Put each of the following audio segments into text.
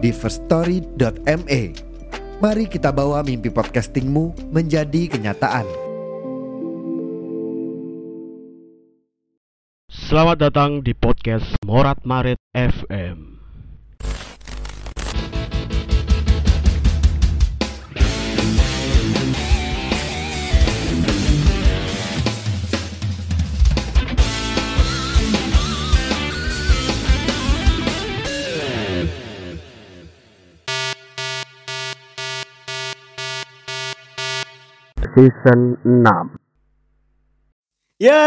di firststory.me. Mari kita bawa mimpi podcastingmu menjadi kenyataan. Selamat datang di podcast Morat Marit FM. Season 6 Ya,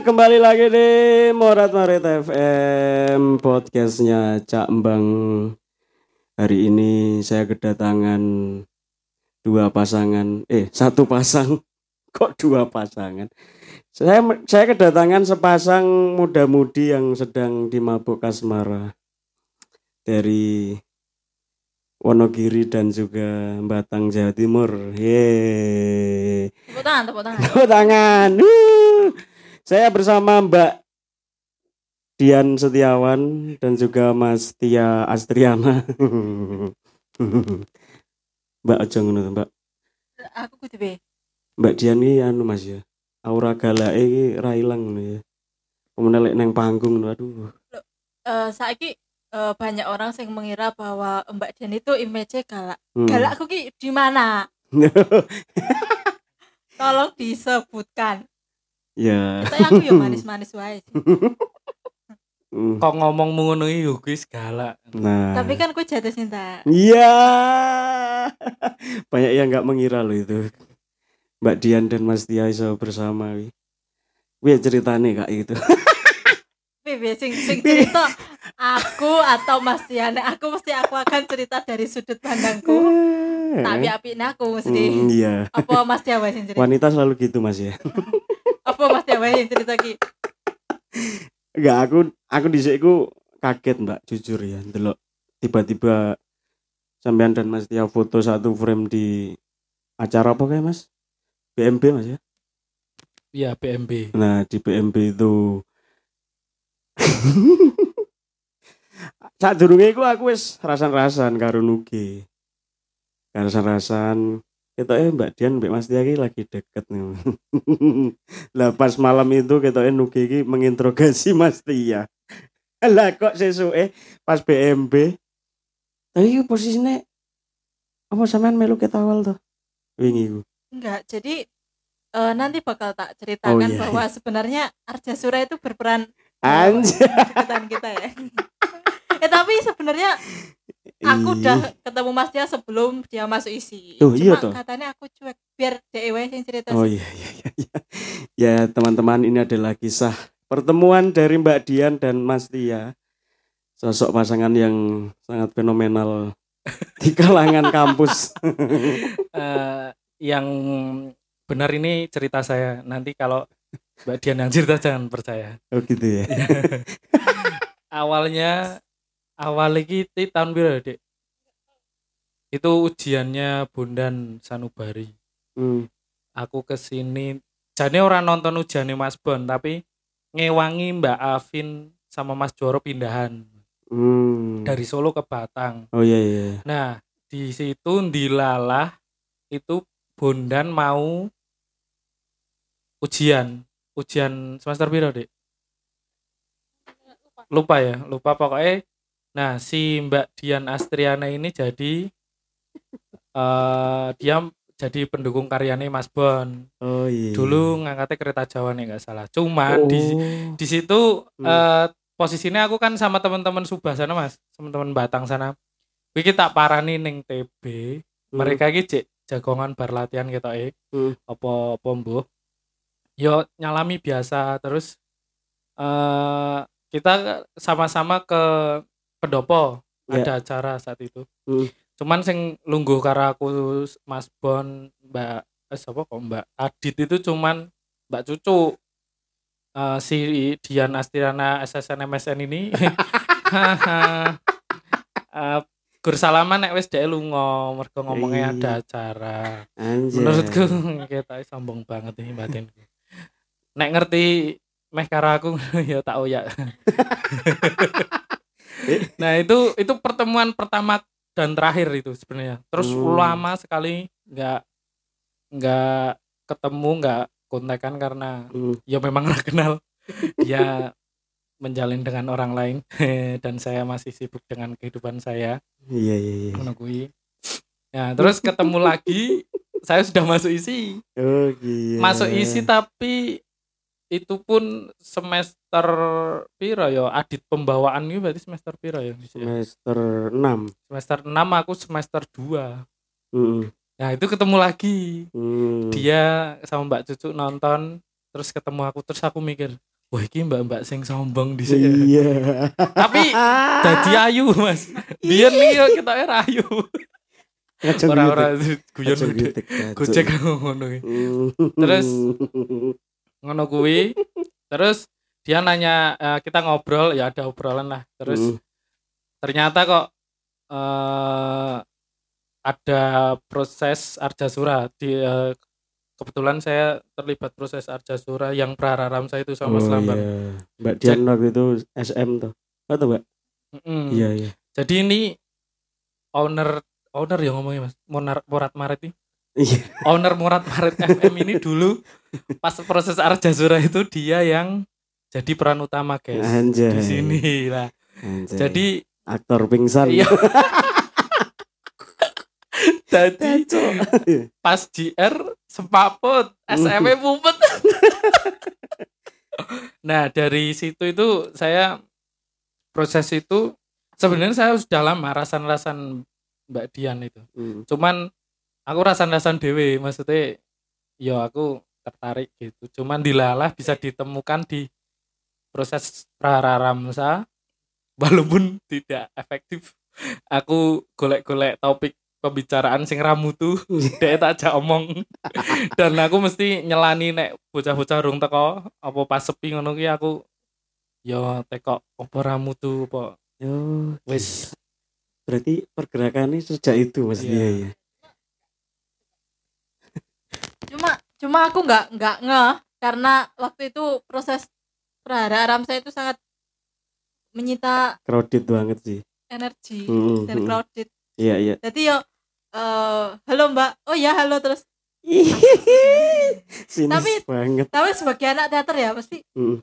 kembali lagi di Morat Marit FM podcastnya Cak Embang. Hari ini saya kedatangan dua pasangan, eh satu pasang, kok dua pasangan? Saya saya kedatangan sepasang muda-mudi yang sedang dimabuk kasmara dari Wonogiri dan juga Batang Jawa Timur. Yeay. Tepuk tangan, tepuk tangan. Tepuk tangan. Saya bersama Mbak Dian Setiawan dan juga Mas Tia Astriana. Mbak aja ngono Mbak. Aku kudu be. Mbak Dian iki anu Mas ya. Aura galake iki ra ilang ngono ya. Kemudian lek nang panggung aduh. Eh saiki eh, banyak orang yang mengira bahwa Mbak Dian itu image galak. Hmm. Galak aku ki di mana? Tolong disebutkan. ya. Kita aku ya manis-manis wae. Hmm. kok ngomong ngono iki yo kuwi segala. Nah. Tapi kan aku jatuh cinta. Iya. Banyak yang nggak mengira loh itu. Mbak Dian dan Mas Tia iso bersama wi. Wi ceritane kak itu. Bebe sing sing cerita aku atau Mas Dian. Aku mesti aku akan cerita dari sudut pandangku. Tapi apiknya aku mesti. Hmm, iya. Apa Mas Tia wae sing cerita? Wanita selalu gitu Mas ya. Apa Mas Tia wae sing cerita ki? Enggak aku aku di iku kaget Mbak jujur ya delok tiba-tiba sampean dan Mas Tia foto satu frame di acara apa kayak Mas? BMB Mas ya? Iya BMB. Nah di BMB itu Saat durunge iku aku wis rasan-rasan karo Nugi. Rasan-rasan ketoke Mbak Dian Mbak Mas Tia lagi deket nih. lah pas malam itu ketoke Nugi iki menginterogasi Mas Tia. Lah kok sesuke pas BMB iki posisinya apa sampean melu ketawal tuh? Wingi iku. Enggak, jadi eh, nanti bakal tak ceritakan Oh, iya, bahwa sebenarnya Arja Sura itu berperan Anjir. kegiatan kita ya. eh tapi sebenarnya aku Ih. udah ketemu Mas Tia sebelum dia masuk isi. Tuh, iya Cuma toh. katanya aku cuek biar DEW yang cerita. Oh iya iya iya. iya. Ya teman-teman ini adalah kisah pertemuan dari Mbak Dian dan Mas Tia. Sosok pasangan yang sangat fenomenal di kalangan kampus. Eh, yang benar ini cerita saya. Nanti kalau Mbak Dian yang cerita jangan percaya. Oh gitu ya. Awalnya awal ti tahun piro, Dek? Itu ujiannya Bondan Sanubari. Hmm. Aku ke sini jane ora nonton ujiannya Mas Bon tapi ngewangi Mbak Afin sama Mas Joro pindahan Hmm. dari Solo ke Batang. Oh iya iya. Nah, di situ dilalah itu Bondan mau ujian. Ujian semester piro, Dek? Lupa ya, lupa pokoknya. Nah, si Mbak Dian Astriana ini jadi eh dia jadi pendukung karyanya Mas Bon. Oh iya. Dulu ngangkatnya kereta Jawa nih nggak salah. Cuman di Oh. di situ Hmm. eh posisinya aku kan sama teman-teman Subah sana mas teman-teman Batang sana Wiki tak parani ning TB Hmm. mereka cek jagongan bar latihan gitu eh Hmm. apa apa mbuh yo nyalami biasa terus eh kita sama-sama ke pendopo Ya. ada acara saat itu Hmm. cuman sing lungguh karo aku Mas Bon Mbak eh siapa kok Mbak Adit itu cuman Mbak Cucu Eh, si Dian Astiana SSN MSN ini Eh, gur salaman nek wis dhek lunga mergo ngomongnya Iya. ada acara Anjay. menurutku kita sombong banget ini batin nek ngerti meh karo aku ya tak oyak nah itu itu pertemuan pertama dan terakhir itu sebenarnya terus Hmm. lama sekali nggak nggak ketemu nggak kontekan karena Hmm. ya memang nggak kenal dia menjalin dengan orang lain dan saya masih sibuk dengan kehidupan saya Iya iya iya. menunggu nah terus ketemu lagi saya sudah masuk isi Oh iya. masuk isi tapi itu pun semester piro ya adit pembawaan ini berarti semester piro ya semester 6. semester 6 aku semester 2 Heeh. nah itu ketemu lagi Hmm. dia sama mbak cucu nonton terus ketemu aku terus aku mikir wah ini mbak mbak sing sombong di sini Iya. tapi jadi ayu mas biar nih kita era ayu orang-orang guyon gojek ngono. Hmm. Terus? Ngono kuwi terus dia nanya eh, kita ngobrol ya ada obrolan lah terus Hmm. ternyata kok eh ada proses arjasura di eh, kebetulan saya terlibat proses arjasura yang prararam saya itu sama Oh, Lambang iya. Mbak Dian waktu itu SM tuh. Apa tuh, Mbak? Mm-mm. Iya iya. jadi ini owner owner ya ngomongnya mas Monar, Morat Marit ini Iya. Owner Morat Marit FM ini dulu pas proses arjasura itu dia yang jadi peran utama guys Anjay. di sini lah Anjay. jadi aktor pingsan. Iya. jadi pas JR sepaput SM pupet nah dari situ itu saya proses itu sebenarnya saya sudah lama rasan-rasan Mbak Dian itu Hmm. cuman aku rasan-rasan dewe maksudnya ya aku tertarik gitu. Cuman dilalah bisa ditemukan di proses prararamsa walaupun tidak efektif. Aku golek-golek topik pembicaraan sing ramu tuh dia tak ajak omong. Dan aku mesti nyelani nek bocah-bocah rung teko apa pas sepi ngono ki aku yo teko apa ramu tuh apa? Yo, wis. Berarti pergerakannya sejak itu Mas Iya. dia ya. Cuma cuma aku nggak nggak ngeh karena waktu itu proses prahara aram saya itu sangat menyita Crowded banget sih. energi Hmm, dan hmm. crowded Iya iya. jadi yo eh, halo mbak oh ya halo terus Sinis Tapi- banget. tapi sebagai anak teater ya pasti Hmm.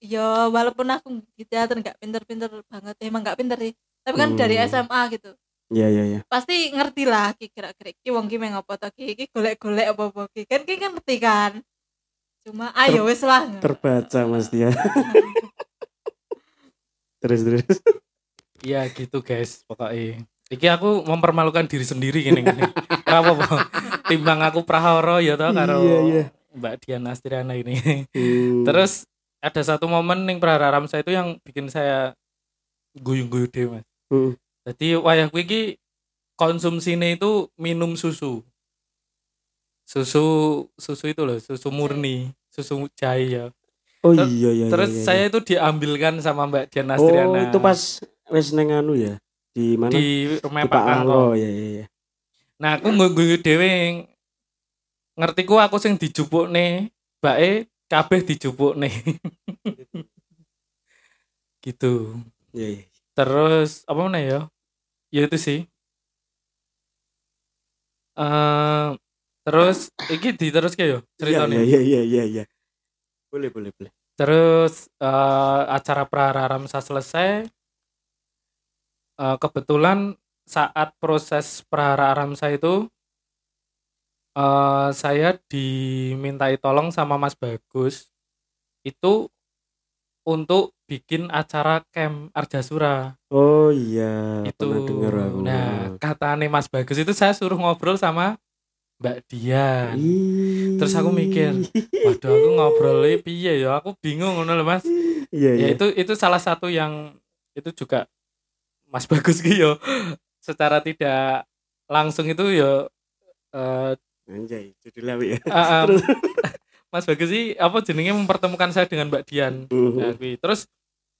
yo walaupun aku di teater nggak pinter-pinter banget emang nggak pinter sih tapi kan dari Hmm. SMA gitu Iya iya iya. pasti ngerti lah ki kira-kira ki wong ki meng apa to ki ki golek-golek apa-apa ki kan ki kan ngerti kan cuma ayo wis lah Terbaca Mas dia. terus terus. Iya gitu guys pokoknya Iki aku mempermalukan diri sendiri gini gini. Apa apa? Timbang aku prahara ya tau karo Iya, iya. Mbak Dian Astriana ini. Hmm. Terus ada satu momen ning prararam saya itu yang bikin saya guyu-guyu deh mas. Hmm. Jadi wayah kuwi iki konsumsinya itu minum susu. Susu susu itu loh, susu murni, susu jahe ya. Oh ter- iya iya. Terus iya, iya. saya itu diambilkan sama Mbak Dian Astriana. Oh itu pas wes neng anu ya. Di mana? di rumah Pak Pak Kangko. Angko ya ya ya. Nah, aku guyu dhewe ngertiku aku sing dijupukne, bae kabeh dijupukne. gitu. Iya iya. Terus apa mana ya? Ya itu sih. eh terus iki yo Iya ceritanya. iya iya iya iya. Boleh boleh boleh. Terus eh, acara prararamsa selesai. Eh, kebetulan saat proses prararamsa itu eh, saya dimintai tolong sama Mas Bagus itu untuk bikin acara camp Arjasura Oh iya. itu. Pernah denger aku. Nah, katanya Mas Bagus itu saya suruh ngobrol sama Mbak Dian. Terus aku mikir, Waduh, aku ngobrolnya piye ya? Aku bingung ngono lho, Mas. Iya iya. ya itu itu salah satu yang itu juga Mas Bagus ki yo secara tidak langsung itu yo eh, Anjay, apa ya? em, Mas Bagus sih apa jenenge mempertemukan saya dengan Mbak Dian. Mhm. Ya, kuwi. Terus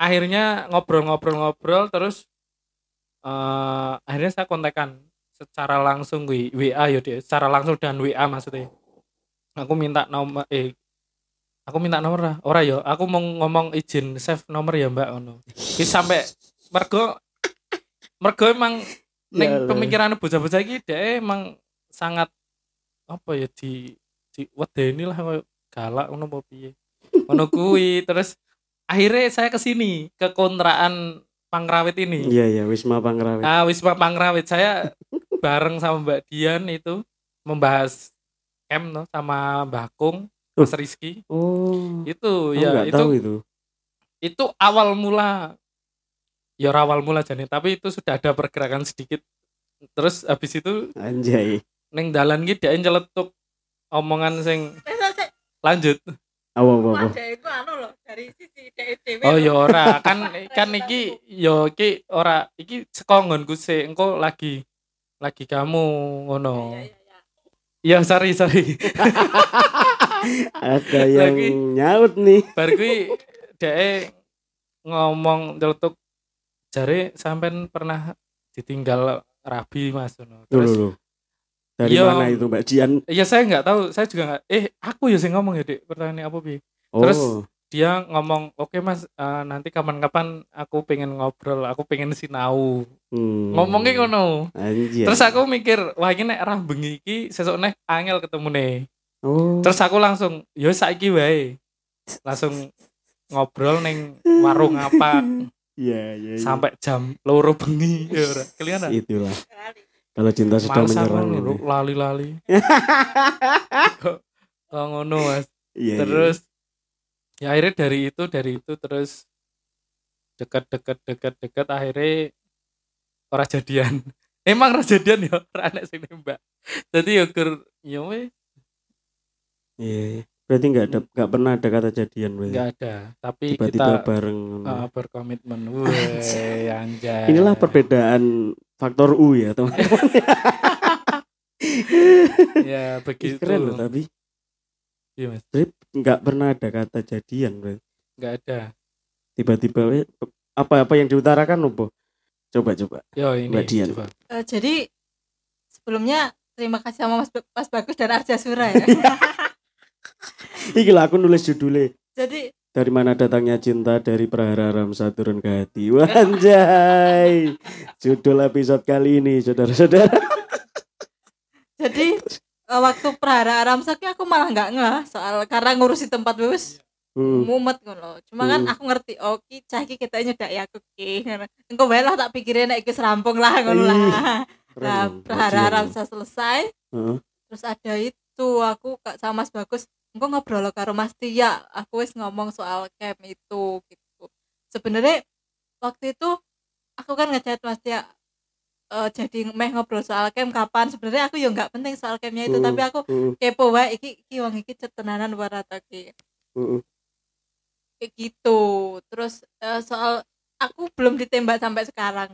akhirnya ngobrol-ngobrol-ngobrol terus eh akhirnya saya kontekan secara langsung gue WA ya dia secara langsung dan WA maksudnya. Aku minta nomor eh aku minta nomor lah. Ora ya. Aku mau ngomong izin save nomor ya mbak ono Ki sampai mergo mergo emang Ya neng Allah. pemikiran bocah-bocah iki dia emang sangat apa ya di di wedeni lah koyo galak ngono apa piye. Ngono kuwi terus akhirnya saya ke sini ke kontrakan Pangrawit ini Iya iya Wisma Pangrawit. Ah, Wisma Pangrawit saya bareng sama Mbak Dian itu membahas camp no, sama Mbak Kung, Mas Rizky. Oh. Itu Aku ya itu tahu itu. itu awal mula ya awal mula jadi tapi itu sudah ada pergerakan sedikit. Terus habis itu Anjay. neng dalan ki dia nyeletuk omongan sing lanjut. Apa apa apa. ada itu anu loh dari sisi DEDW. Oh ya ora kan kan iki yo iki ora iki sekongonku sih engko lagi lagi kamu ngono. Iya, iya, iya. Ya sorry sorry. Ada yang Lagi. nyaut nih. bar kuwi dhek ngomong nyeletuk jare sampean pernah ditinggal rabi Mas ngono. Loh, Terus loh, loh. Dari Iya. mana itu Mbak Jian? iya saya nggak tahu, saya juga nggak eh aku ya sing ngomong ya, Dik. Pertanyaan apa bi? Terus Oh. Dia ngomong, "Oke Mas, eh, nanti kapan-kapan aku pengen ngobrol, aku pengen sinau." Hmm. Ngomongnya ngono. Anjay. Terus aku mikir, wah ini nek rah bengi iki sesuk neh angel ketemu nih. Oh. Terus aku langsung, yo saiki wae. Langsung ngobrol neng warung apa Iya iya. iya. sampai jam loro bengi ya ora. Kelihatan. itulah. Kalau cinta sudah menyerang. ini. Lali-lali. Kok ngono Mas. Iya, iya. Terus ya akhirnya dari itu dari itu terus dekat dekat dekat dekat akhirnya ora jadian. Emang ora jadian ya, ora anak sing nembak. Jadi ya gur ya weh Iya. Berarti nggak ada nggak pernah ada kata jadian berarti. enggak ada. Tapi Tiba-tiba kita bareng. uh, berkomitmen. Weh, anjay. Inilah perbedaan faktor U ya teman-teman. Ya begitu. Keren loh tapi Iya, Mas. Trip nggak pernah ada kata jadian berarti. Enggak ada. Tiba-tiba weh, apa-apa yang diutarakan apa? Coba coba. Yo ini Mbak Dian. coba. Eh, jadi sebelumnya terima kasih sama Mas, Mas Bagus dan Arja Sura ya. Iki lah aku nulis judulnya. jadi Dari mana datangnya cinta dari Prahara Ramsa turun ke hati. Wah, Anjay. Judul episode kali ini, saudara-saudara. jadi eh, waktu Prahara ya aku malah nggak ngeh soal karena ngurusi tempat wis Hmm. mumet ngono. Cuma kan Hmm. aku ngerti oh ki cah iki kita nyedak ya aku ki. Engko wae lah tak pikirin nek iki serampung lah ngono lah. Nah, Prahara selesai Heeh. terus ada itu aku kak sama Mas Bagus engko ngobrol karo Mas Tia aku wis ngomong soal camp itu gitu. Sebenarnya waktu itu aku kan ngechat Mas Tia eh, jadi meh ngobrol soal camp kapan. Sebenarnya aku ya nggak penting soal campnya itu Hmm, tapi aku Heeh, kepo wae iki iki wong iki cetenanan ora ta ki heeh. kayak gitu. Terus eh, soal aku belum ditembak sampai sekarang.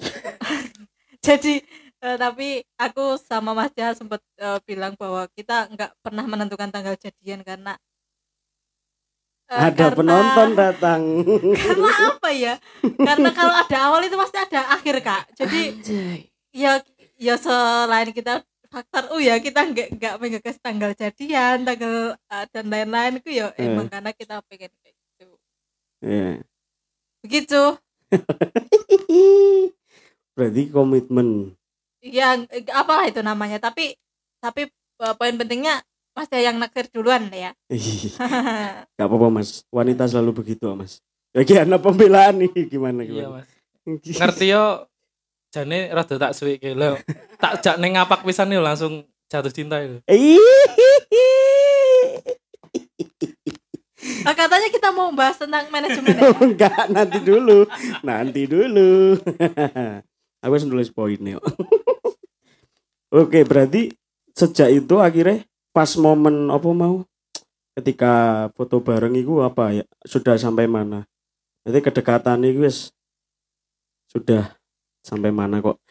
Jadi eh, tapi aku sama Mas Tia sempat eh, bilang bahwa kita nggak pernah menentukan tanggal jadian karena eh, Ada karena- penonton datang. karena apa ya karena kalau ada awal itu pasti ada akhir kak jadi ya ya selain kita faktor U ya kita nggak nggak menggagas tanggal jadian tanggal eh, dan lain-lain itu ya Eh. emang karena kita pengen kayak gitu Iya. begitu Berarti komitmen. Ya eh, apalah itu namanya tapi tapi eh, poin pentingnya Mas Tia yang naksir duluan ya Gak apa-apa mas. Wanita selalu begitu mas. Bagi anak pembelaan nih gimana Iya, gimana. Mas. Ngerti yo jane rada tak suwi ke lho. Tak jak ning ngapak pisan yo langsung jatuh cinta itu. Ah, katanya kita mau bahas tentang manajemen ya? Enggak, nanti dulu. Nanti dulu. Aku harus nulis poinnya. Oke, berarti sejak itu akhirnya pas momen apa mau? Ketika foto bareng itu apa ya? Sudah sampai mana? Jadi kedekatan itu wis sudah sampai mana kok?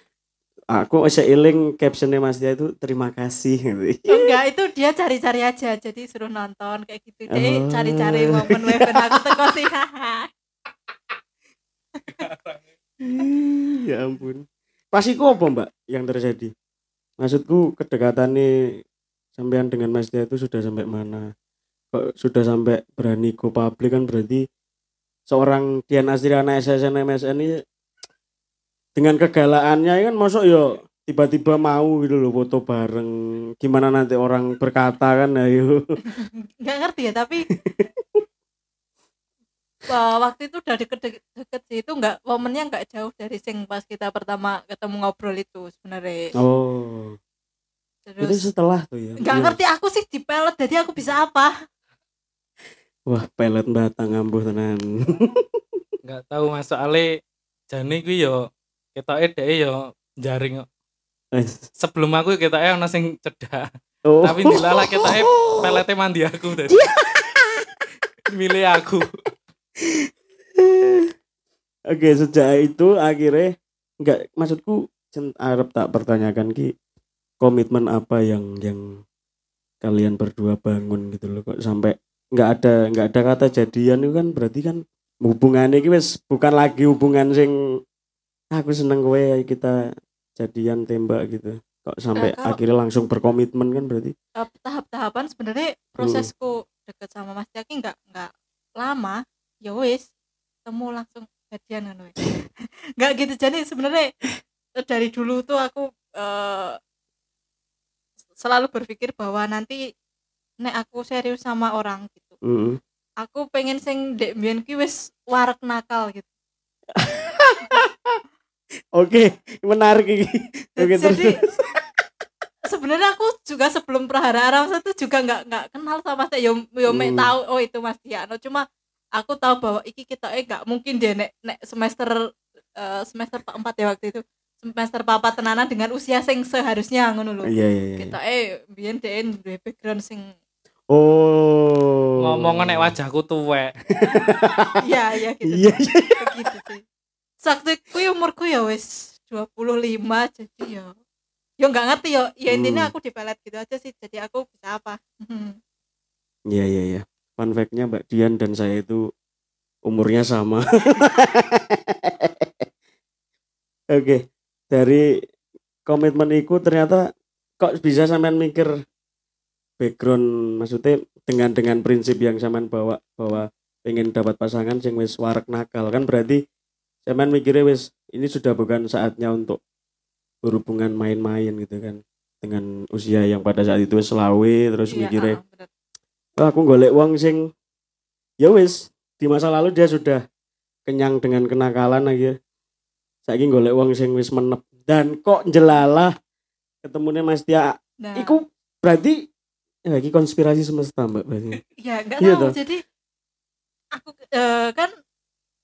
Aku bisa iling captionnya Mas Tia itu terima kasih. Gitu. enggak itu dia cari-cari aja. Jadi suruh nonton kayak gitu dia Oh. cari-cari momen weven aku teko sih? Ya ampun. Pas iku apa mbak yang terjadi maksudku kedekatan nih sampean dengan Mas Tia itu sudah sampai mana? Kok sudah sampai berani go publik kan berarti seorang Dian Astriana SSN MSN ini dengan kegalaannya kan masuk yo tiba-tiba mau gitu loh foto bareng. Gimana nanti orang berkata kan ayo. Nggak ngerti ya tapi Wah, waktu itu udah deket-deket sih itu nggak momennya nggak jauh dari sing pas kita pertama ketemu ngobrol itu sebenarnya. Oh. Itu terus setelah tuh ya? nggak Iya. ngerti aku sih di pelet jadi aku bisa apa? Wah pelet batang ambuh tenan. Nggak tahu mas soalnya jane kuwi yo ketoke dhek yo jaring. Sebelum aku ketoke ana sing cedak oh. tapi dilala ketoke pelete mandi aku tadi milih aku Oke, sejak itu akhirnya enggak maksudku Arab tak pertanyakan ki komitmen apa yang yang kalian berdua bangun gitu loh. Kok sampai nggak ada nggak ada kata jadian itu kan berarti kan hubungannya ki wis bukan lagi hubungan sing aku seneng kowe kita jadian tembak gitu. Kok sampai akhirnya langsung berkomitmen kan berarti? Tahap-tahapan sebenarnya prosesku deket sama Mas Jaki nggak nggak lama ya wis temu langsung jadian kan nggak gitu. Jadi sebenarnya eh, dari dulu tuh aku eh, selalu berpikir bahwa nanti nek aku serius sama orang gitu Mm-mm. aku pengen sing dek mbiyen ki wis warak nakal gitu. Oke menarik ini oke terus jadi sebenarnya aku juga sebelum Prahara Aram itu juga nggak nggak kenal sama saya yo yo Hmm. tahu oh itu Mas Diano cuma aku tahu bahwa iki kita eh nggak mungkin dia nek nek semester eh, semester empat ya waktu itu. Semester papat tenanan dengan usia sing seharusnya ngono lho. Iya iya iya. Kita eh biyen dhewe duwe background sing oh. Ngomong nek wajahku tuwek. Iya iya gitu. Iya iya begitu sih. Sakti ku umurku ya wis 25 jadi ya ya nggak ngerti ya. Ya intinya Hmm. aku dipelet gitu aja sih jadi aku bisa apa. Iya iya iya. Fun fact-nya Mbak Dian dan saya itu umurnya sama. Oke, dari komitmen itu ternyata kok bisa sampean mikir background maksudnya dengan dengan prinsip yang sampean bawa bahwa pengen dapat pasangan sing wis warak nakal kan berarti sampean mikirnya wis ini sudah bukan saatnya untuk berhubungan main-main gitu kan dengan usia yang pada saat itu selawe terus Iya, mikirnya ah, bener. Aku golek wong sing ya wis di masa lalu dia sudah kenyang dengan kenakalan aja saiki golek wong sing wis menep. Dan kok jelalah ketemunya Mas Tia? Nah. Iku berarti ya iki konspirasi semesta mbak berarti. Ya nggak Iya tahu. toh. jadi aku eh, kan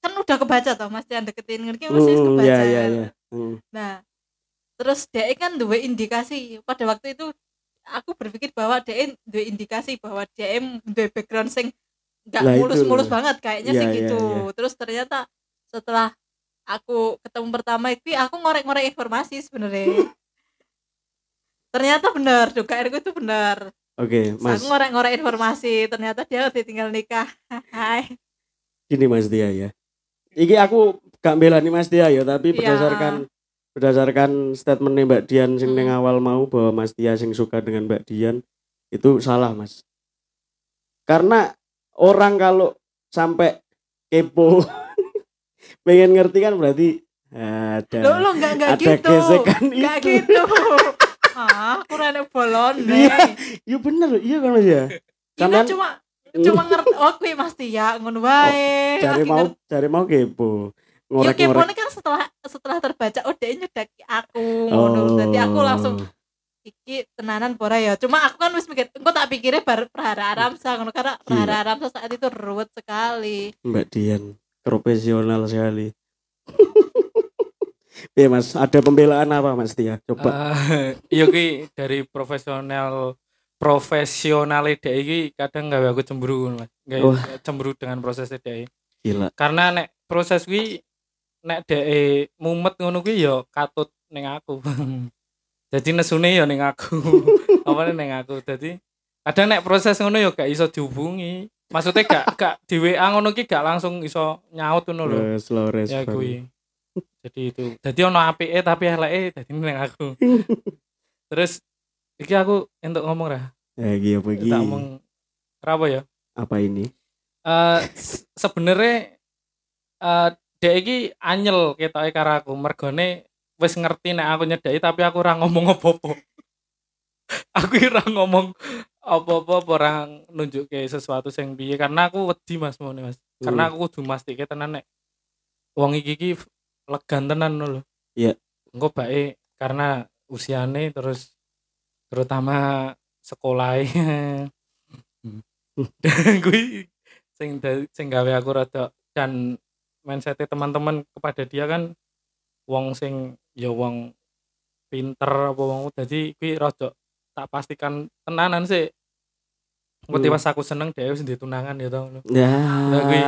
kan udah kebaca toh mas yang deketin ngerti? Masih Hmm, kebaca. iya iya iya Hmm. nah terus dia kan dua indikasi. Pada waktu itu aku berpikir bahwa dia dua indikasi bahwa dia dua background sing nggak itu. mulus-mulus banget kayaknya Iya, sih iya, gitu. iya. terus ternyata setelah aku ketemu pertama itu aku ngorek-ngorek informasi sebenarnya. Ternyata benar dugaanku itu benar. Oke Terus Mas. aku ngorek-ngorek informasi ternyata dia udah tinggal nikah. Hai. Gini Mas Tia ya. Iki aku gak belani Mas Tia ya tapi Iya. berdasarkan berdasarkan statementnya Mbak Dian sing Hmm. awal mau bahwa Mas Tia sing suka dengan Mbak Dian itu salah Mas karena orang kalau sampai kepo pengen ngerti kan berarti ada lo lo nggak nggak ada gitu gesekan nggak itu. gitu ah kurang bolon Iya. nih iya bener iya kan Mas ya Sampean- cuma cuma ngerti oh kuwi Mas Tia ngono wae cari Lagi mau cari mau kepo Ya ngorek ngorek kan setelah setelah terbaca oh dia nyedaki aku ngono jadi aku langsung iki tenanan pora ya cuma aku kan wis mikir engko tak pikirnya bar prahara aramsa ngono karena prahara aramsa saat itu ruwet sekali Mbak Dian profesional sekali. Iya mas, ada pembelaan apa mas Tia? Coba. Ah, iya ki dari profesional profesional ide iki kadang gawe aku cemburu Mas. Gawe Wah. cemburu dengan proses ide Gila. karena nek proses kuwi nek dhek mumet ngono kuwi ya katut ning aku. Jadi nesune ya ning aku. Apa ning aku. Jadi kadang nek proses ngono ya gak iso dihubungi. Maksudnya gak gak di WA ngono ki gak langsung iso nyaut ngono lho. Slow Ya respon. kuwi. Jadi itu. Jadi ono apike tapi eleke dadi ning aku. Terus iki aku entuk ngomong ra. Ya iki apa iki? Tak ngomong apa ya? Apa ini? eh s- sebenarnya eh dek iki anyel ketoke karo aku mergone wis ngerti nek aku nyedeki tapi aku ora ngomong apa-apa. aku iki ora ngomong apa-apa apa ora nunjukke sesuatu sing piye karena aku wedi Mas Mone Mas. Karena aku kudu mastike tenan nek wong iki iki legan tenan lho. Iya. Engko bae karena usiane terus terutama sekolah gue sing da- sing gawe aku rada dan mindset teman-teman kepada dia kan wong sing ya wong pinter apa wong dadi kuwi rada tak pastikan tenanan sih Ngerti Hmm. pas aku seneng dia wis tunangan ya tau Ya. Kuwi.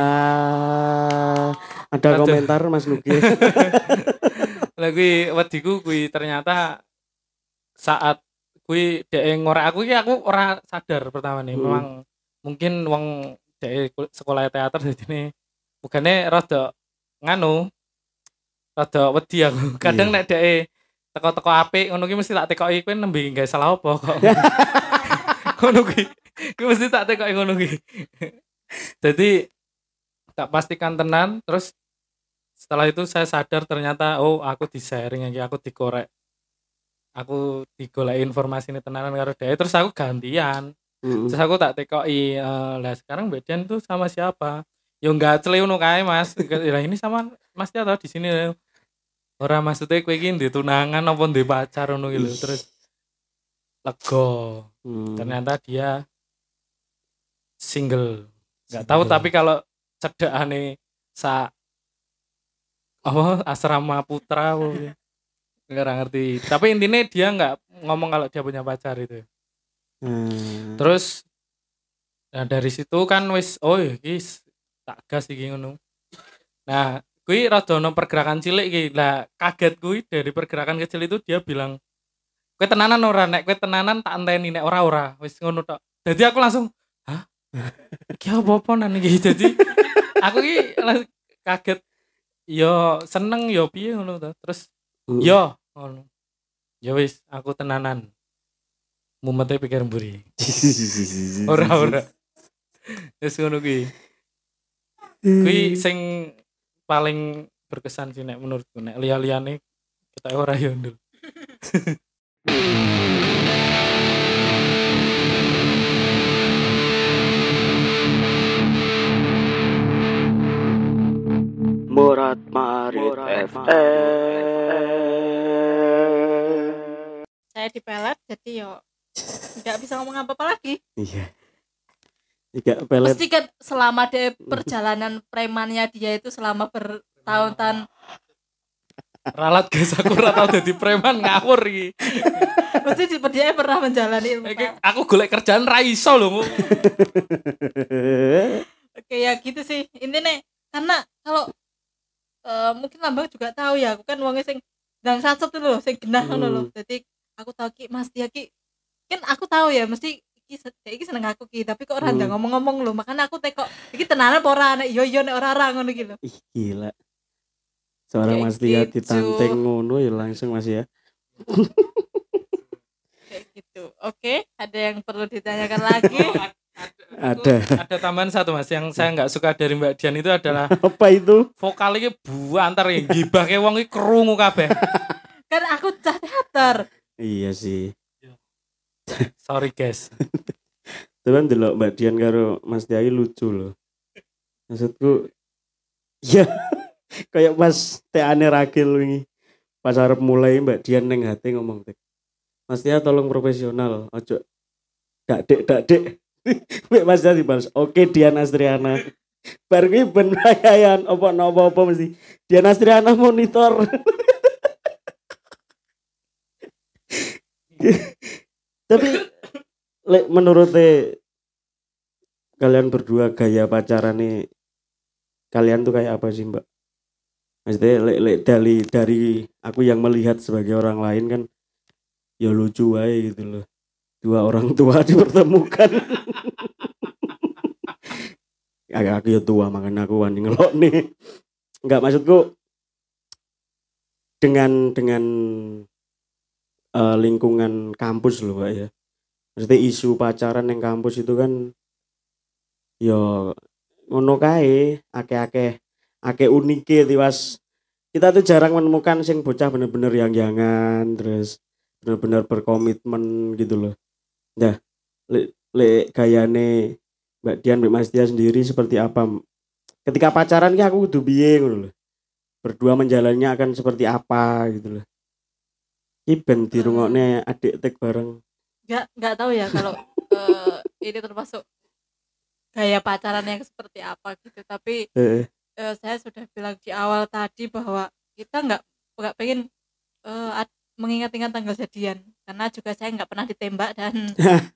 Ada Aduh. komentar Mas Nuki. Lah kuwi wediku kuwi ternyata saat kuwi dhek ngorek aku iki aku ora sadar pertama nih Hmm. memang mungkin wong dhek sekolah teater jadi bukannya rada nganu rada wedi aku. Kadang Iya. nek dhek teko-teko apik ngono ki mesti tak tekoki kowe nembe gawe salah apa kok. Ngono ki. Mesti tak tekoki ngono ki. Jadi tak pastikan tenan terus setelah itu saya sadar ternyata oh aku di sharing lagi aku dikorek aku digolek informasi ini tenanan karo dia terus aku gantian. Mm. terus aku tak tekoki eh, lah sekarang Mbak Dian tuh sama siapa yo nggak celeuno kae mas. Lah ini sama mas dia tau di sini. Orang maksudnya kue gini di tunangan apa di pacar ngono gitu terus lego Hmm. ternyata dia single. Nggak tahu tapi kalau cedekane sa apa asrama putra gitu. nggak ngerti. Tapi intinya dia nggak ngomong kalau dia punya pacar itu. Hmm. terus nah dari situ kan wis oh iki s- tak gas iki ngono. Nah kui rada ono pergerakan cilik iki. Lah kaget kui dari pergerakan kecil itu dia bilang kue tenanan ora? Nek kue tenanan tak enteni nek ora ora wis ngono tok. Jadi aku langsung hah? Iki apa apa nan iki? Jadi aku ki kaget. Yo seneng yo piye ngono to? Terus Mm. yo ngono. Ya wis aku tenanan. Mumete pikir mburi. Ora ora wis ngono kuwi kuwi sing paling berkesan sih nek menurutku nek liya-liyane kita ora yo ndul Murat Marit FM. saya dipelet jadi yo nggak bisa ngomong apa apa lagi Iya. Tiga pelet. mesti kan selama deh perjalanan premannya dia itu selama bertahun-tahun. Ralat guys. Aku ora tau dadi preman ngawur iki. Mesti di- dia pernah menjalani ilmu aku golek kerjaan ra iso lho oke ya gitu sih. Intinya karena kalau eh, mungkin lambang juga tahu ya aku kan wongnya sing dan satu tuh loh sing genah ngono loh jadi aku tahu ki mas dia ki kan aku tahu ya mesti iki iki seneng aku ki tapi kok ora Hmm. ngomong-ngomong loh makanya aku teko iki tenanan apa ora nek yo yo nek ora ora ngono gitu Ih, gila. Seorang Mas Lia gitu. ditanteng ngono ya langsung Mas ya. kayak gitu oke ada yang perlu ditanyakan lagi Ada. ada tambahan satu mas yang saya nggak suka dari Mbak Dian itu adalah Apa itu? vokal iki buantar ya gibah kayak wong iki krungu kabeh kan aku cah teater Iya sih. Sorry guys Tapi delok Mbak Dian karo Mas Diai lucu loh. Maksudku ya kayak pas teane Ragil wingi. Pas arep mulai Mbak Dian neng hati ngomong tek. Mas Tia tolong profesional, ojo dak dek dak dek. Mbak Mas Tia dibalas, oke Dian Astriana. Bar kuwi ben rayayan apa napa apa mesti. Dian Astriana monitor. Tapi lek menurut kalian berdua gaya pacaran nih kalian tuh kayak apa sih mbak? Maksudnya lek lek dari dari aku yang melihat sebagai orang lain kan ya lucu aja gitu loh. Dua orang tua dipertemukan. Agak aku ya tua makanya aku wani ngelok nih. Enggak maksudku dengan dengan eh, lingkungan kampus loh Pak ya. Maksudnya isu pacaran yang kampus itu kan yo ngono kae akeh-akeh akeh unike tiwas kita tuh jarang menemukan sing bocah bener-bener yang jangan terus bener-bener berkomitmen gitu loh. Nah le, le gayane Mbak Dian Mbak Mas Dia sendiri seperti apa? Ketika pacaran ki aku piye ngono loh berdua menjalannya akan seperti apa gitu loh Iben dirungokne adik tek bareng. Nggak nggak tahu ya kalau eh, ini termasuk gaya pacaran yang seperti apa gitu. Tapi Heeh. eh, saya sudah bilang di awal tadi bahwa kita nggak nggak pengen ad- mengingat-ingat tanggal jadian. Karena juga saya nggak pernah ditembak dan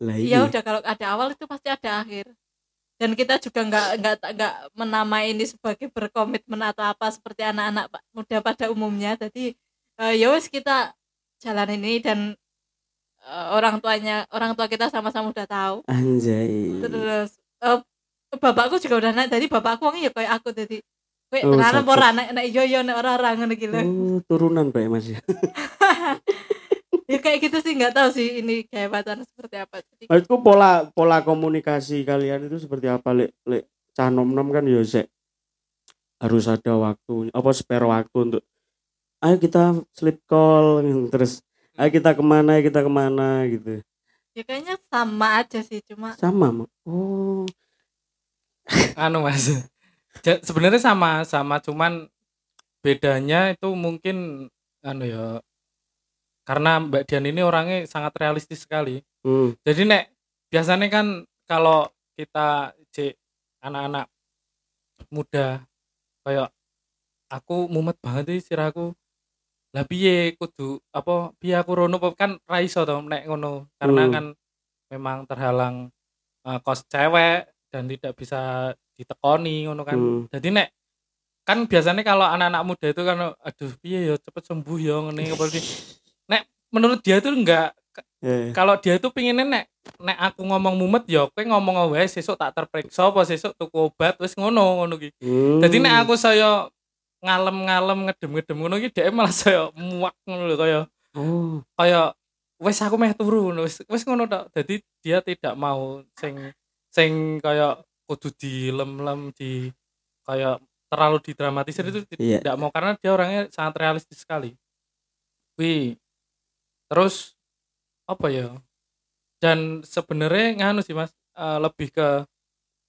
ya iya. udah kalau ada awal itu pasti ada akhir. Dan kita juga nggak nggak nggak menamai ini sebagai berkomitmen atau apa seperti anak-anak muda pada umumnya. Jadi eh, ya wes kita jalan ini dan eh, orang tuanya orang tua kita sama-sama udah tahu anjay terus eh, bapakku juga udah naik jadi bapakku wangi ya kayak aku jadi Kowe Oh, tenanan cocok. ora nek nek iya iya nek ora ora ngono gitu. oh, turunan Pak Mas ya Ya kayak gitu sih nggak tahu sih ini pacaran seperti apa. Jadi Maksudku pola pola komunikasi kalian itu seperti apa lek lek cah nom nom kan ya sek harus ada waktu apa spare waktu untuk ayo kita sleep call terus ayo kita ke mana ayo kita ke mana gitu. Ya kayaknya sama aja sih cuma sama oh. Anu mas. Sebenarnya sama sama cuman bedanya itu mungkin anu ya karena Mbak Dian ini orangnya sangat realistis sekali. Hmm. jadi nek biasanya kan kalau kita cek anak-anak muda kayak aku mumet banget sih siraku lah piye kudu apa piye aku rono kan raiso to nek ngono karena Hmm. kan memang terhalang eh, kos cewek dan tidak bisa ditekoni ngono kan Hmm. jadi nek kan biasanya kalau anak-anak muda itu kan aduh piye ya cepet sembuh ya ngene sih nek menurut dia tuh enggak eh. kalau dia itu pinginnya nek nek aku ngomong mumet ya kowe ngomong wae sesuk tak terperiksa apa sesuk tuku obat wis ngono ngono ki Hmm. jadi nek aku saya ngalem-ngalem ngedem-ngedem ngono ki dhek malah saya muak ngono lho kaya oh. kaya wis aku meh turu ngono wis wis ngono tok. Jadi dia tidak mau sing sing kaya kudu dilem-lem di kaya terlalu didramatisir itu ti- Iya. tidak mau karena dia orangnya sangat realistis sekali. Wih. Terus apa ya? Dan sebenarnya nganu sih mas eh, lebih ke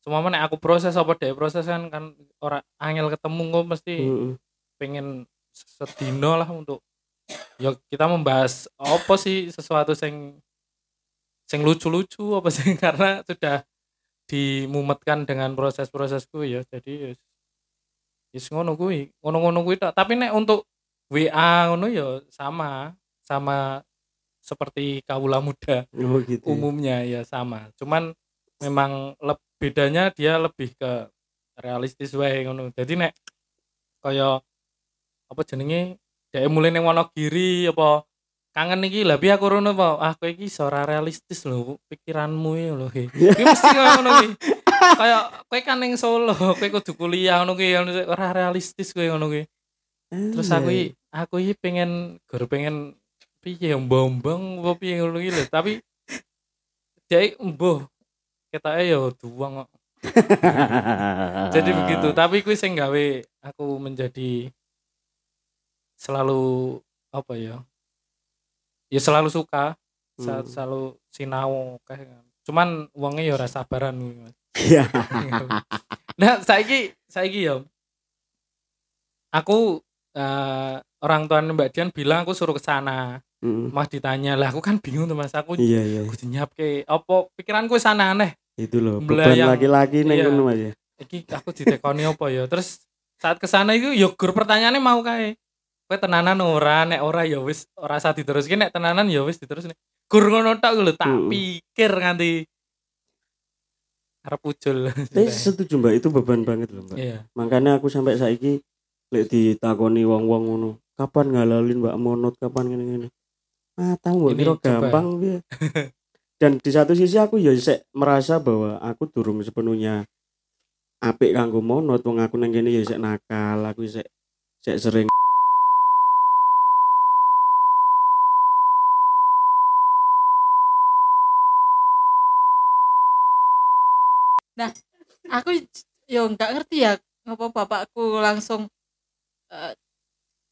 semua nek aku proses apa deh proses kan kan orang angel ketemu kok mesti hmm. pengen sedino lah untuk ya kita membahas apa sih sesuatu sing sing lucu-lucu apa sih karena sudah dimumetkan dengan proses-prosesku ya jadi ya yes, ngono kuwi ngono-ngono kuwi tapi nek untuk WA ngono ya sama sama seperti kaula muda oh gitu ya. umumnya ya sama cuman memang leb- bedanya dia lebih ke realistis wae ngono. Jadi nek kaya apa jenenge? Dhek mulai ning Wonogiri apa? Kangen iki. Lah piye aku rono apa ah kowe iki ora realistis lho pikiranmu iki lho iki Iki mesti ngono iki kaya kowe kan ning Solo kowe kudu kuliah ngono ki. Ora realistis kowe ngono ki. Terus aku iki aku iki pengen gur pengen piye mbong-mbong apa piye ngono lho. Tapi dia embuh ketake ya duang kok jadi begitu tapi kuwi sing gawe aku menjadi selalu apa ya ya selalu suka Hmm. selalu sinau kayak cuman uangnya ya ora sabaran. Iya. nah saiki saiki ya aku eh, orang tua Mbak Dian bilang aku suruh ke sana Hmm. Mas ditanya lah aku kan bingung tuh Mas. Aku iya iya kudu nyiapke apa pikiranku sana aneh itu loh beban laki-laki Iya. kono Mas ya. Iki aku ditekoni apa ya? Terus saat ke sana itu ya gur pertanyaannya mau kae. Kowe tenanan ora? Nek ora ya wis ora usah diteruske nek tenanan ya wis diterusne gur ngono tok lho tak Mm. pikir nganti arep ucul Tapi setuju mbak. Itu beban banget loh mbak. Iya. Makanya aku sampai saiki lek ditakoni wong-wong ngono kapan ngalalin mbak? Monot kapan ngene matamu mbok Ini kira gampang piye dan di satu sisi aku ya sik merasa bahwa aku durung sepenuhnya apik kanggo monot. Wong aku nang kene ya sik nakal aku sik sik sering aku yo nggak ngerti ya ngapa bapakku langsung eh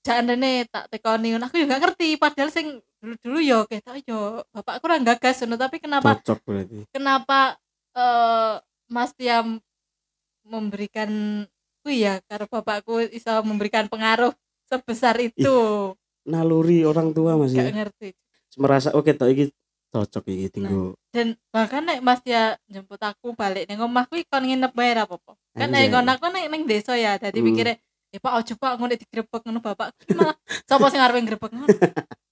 jangan rene tak tekoni. Aku yo nggak ngerti padahal sing dulu-dulu yo ketok yo bapakku ora gagas ngono tapi kenapa cocok berarti. kenapa eh Mas Tia m- memberikan ku ya karena bapakku bisa memberikan pengaruh sebesar itu. naluri orang tua Mas nggak ya? ngerti. Merasa oke tok iki cocok iki tinggo dan bahkan nek Mas Tia jemput aku balik ning omahku iki kon nginep bae ra apa-apa. Kan Anjay. nek kon aku nek ning desa ya dadi Hmm. pikirnya eh Pak ojo Pak ngono digrebek ngono bapak malah sapa sing arep ngrebek ngono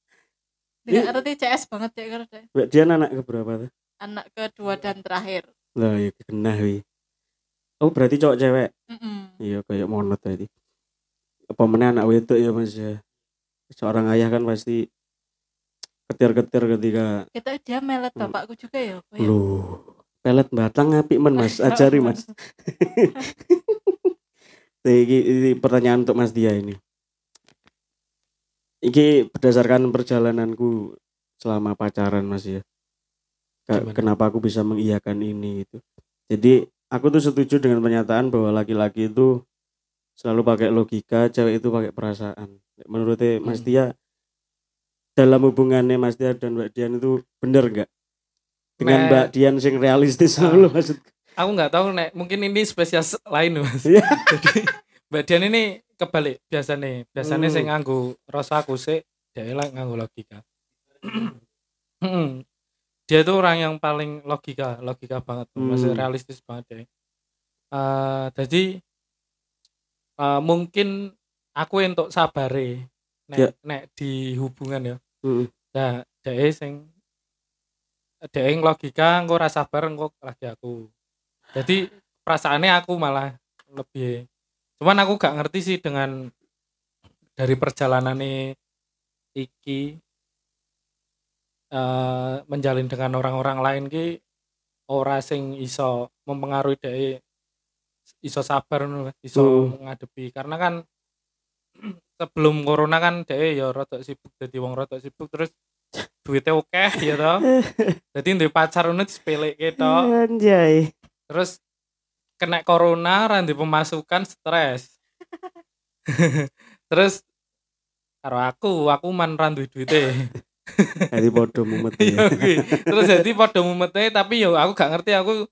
Nggak ngerti CS banget cek. Mbak Dian anak keberapa tuh? Anak kedua dan terakhir. Lah ya kena wi oh berarti cowok cewek? Mm-mm. iya kayak monot tadi apa meneh anak wedok ya Mas ya? Seorang ayah kan pasti ketir-ketir ketika kita dia melet Hmm. bapakku juga ya kayak- lu pelet batang apik men Mas ajari Mas. Ini pertanyaan untuk Mas Dia ini. Ini berdasarkan perjalananku selama pacaran Mas ya. Gimana? Kenapa aku bisa mengiyakan ini gitu. Jadi aku tuh setuju dengan pernyataan bahwa laki-laki itu selalu pakai logika, cewek itu pakai perasaan. Menurutnya Mas Hmm. Dia dalam hubungannya Mas Dia dan Mbak Dian itu bener nggak? Dengan Nah. Mbak Dian sing realistis Ah. loh maksud. aku nggak tahu nek mungkin ini spesies lain mas Iya. jadi mbak Dian ini kebalik biasanya biasanya Hmm. saya nganggu rasa aku sih dia lah nganggu logika Mm-mm. dia itu orang yang paling logika logika banget masih Hmm. realistis banget ya Eh, jadi eh, mungkin aku untuk sabare nek Ya. nek di hubungan ya Mm. Nah, dhek sing dhek yang logika engko ora sabar engko lagi aku. Jadi perasaannya aku malah lebih cuman aku gak ngerti sih dengan dari perjalanan iki eh menjalin dengan orang-orang lain ki ora sing iso mempengaruhi dhek iso sabar iso Hmm. ngadepi karena kan sebelum corona kan dhek ya rada sibuk dadi wong rada sibuk terus duitnya oke ya toh jadi duwe pacar disepelekke toh Anjay. terus kena corona ra ndek pemasukan stres. Terus karo aku aku man ra duwe duite Jadi bodoh mumet Iya ya. kuwi. terus jadi padha mumete tapi yo aku gak ngerti aku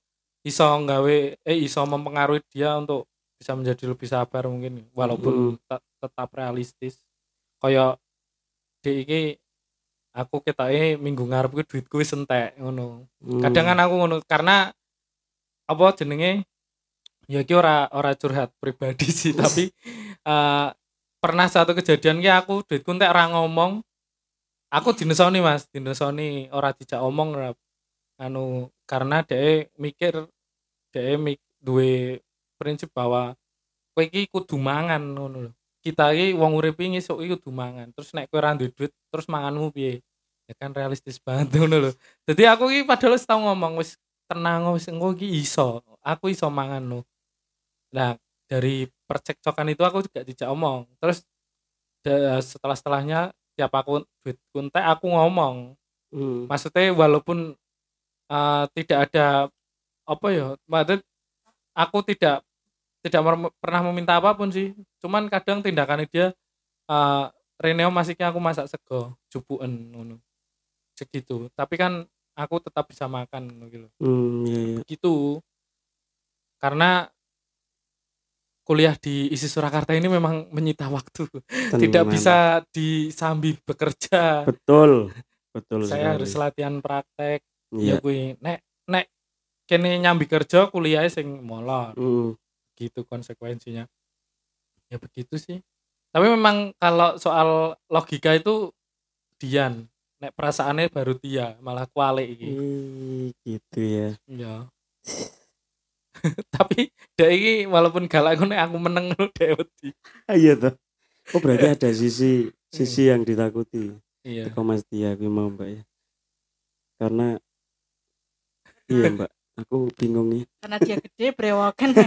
iso nggawe eh iso mempengaruhi dia untuk bisa menjadi lebih sabar mungkin. Walaupun te- tetap realistis. Kaya di iki aku ketoke minggu ngarep kuwi duitku wis entek ngono. Hmm. kadang kan aku ngono karena apa jenenge ya iki ora ora curhat pribadi sih tapi eh, pernah satu kejadian ki aku duitku entek ora ngomong aku dinesoni Mas dinesoni ora dijak omong ora anu karena dhek mikir dhek mik duwe prinsip bahwa kowe iki kudu mangan ngono lho. Kita iki wong urip iki esuk iki kudu mangan terus nek kowe ora duwe duit terus manganmu piye? Ya kan realistis banget ngono lho. Jadi aku iki padahal wis tau ngomong wis tenang wis engko iki iso aku iso mangan lho nah dari percekcokan itu aku juga dijak omong. Terus setelah setelahnya tiap aku duit kuntek aku ngomong. Hmm. maksudnya walaupun eh, tidak ada apa ya maksudnya aku tidak tidak pernah meminta apa pun sih. Cuman kadang tindakannya dia eh Reneo masih aku masak sego jupuan ngono. Segitu. Tapi kan aku tetap bisa makan gitu Hmm, iya, iya. gitu karena kuliah di isi Surakarta ini memang menyita waktu tidak Tenan. bisa disambi bekerja Betul. Betul saya sekali. harus latihan praktek Iya. ya gue nek nek kene nyambi kerja kuliah sing molor Hmm. gitu konsekuensinya ya begitu sih tapi memang kalau soal logika itu Dian nek perasaannya baru dia malah kualik iki Ih, gitu ya. ya Tapi dek iki walaupun galak ngono aku meneng ngono dek wedi. Ah, iya toh. Oh berarti ada sisi sisi yang ditakuti. Iya. Teko Mas Tia aku mau Mbak ya. Karena iya Mbak, aku bingung nih. karena dia gede brewokan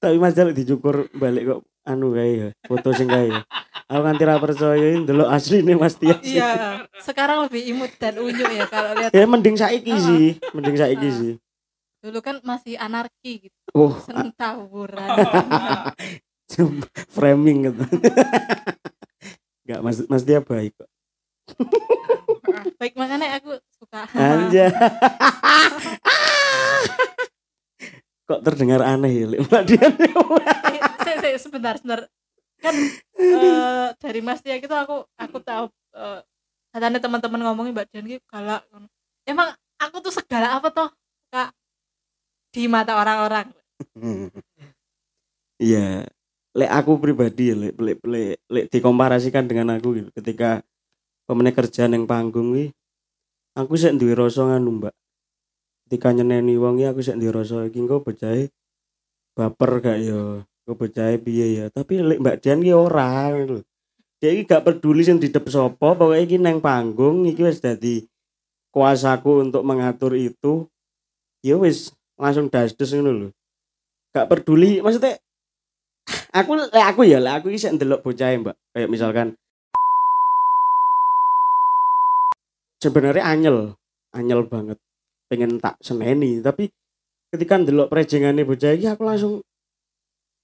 Tapi Mas Jaluk dicukur balik kok anu kae ya, foto sing kae ya. Aku ra percaya ini delok asline Mas Tia. iya sekarang lebih imut dan unyu ya kalau lihat Ya mending saiki sih, mending saiki sih. Dulu kan masih anarki gitu Oh, seneng tawuran framing gitu. Enggak Mas Mas Tia baik kok. baik makanya aku suka Anja. kok terdengar aneh ya? Mbak Dian. Eh, se- sebentar sebentar kan eh, dari Mas Tia gitu aku aku tahu eh, katanya teman-teman ngomongin Mbak Dian gitu galak emang aku tuh segala apa toh kak di mata orang-orang Iya, lek aku pribadi ya, lek lek lek, lek dikomparasikan dengan aku gitu. Ketika pemene kerjaan yang panggung wi, aku sih duwe rasa nganu, Mbak. Ketika nyeneni wong aku sih duwe rasa iki engko baper gak ya, engko bocahe piye ya. Tapi lek Mbak Dian ki ora gitu. Dia iki gak peduli sing didep sapa, pokoknya iki neng panggung iki wis dadi kuasaku untuk mengatur itu. Ya wis langsung dasdes ngono lho. Gak peduli, maksudnya aku lek aku ya lek aku iki sik ndelok bocah mbak. Kayak misalkan sebenarnya anyel anyel banget. Pengen tak seneni tapi ketika ndelok prejengane bocah iki aku langsung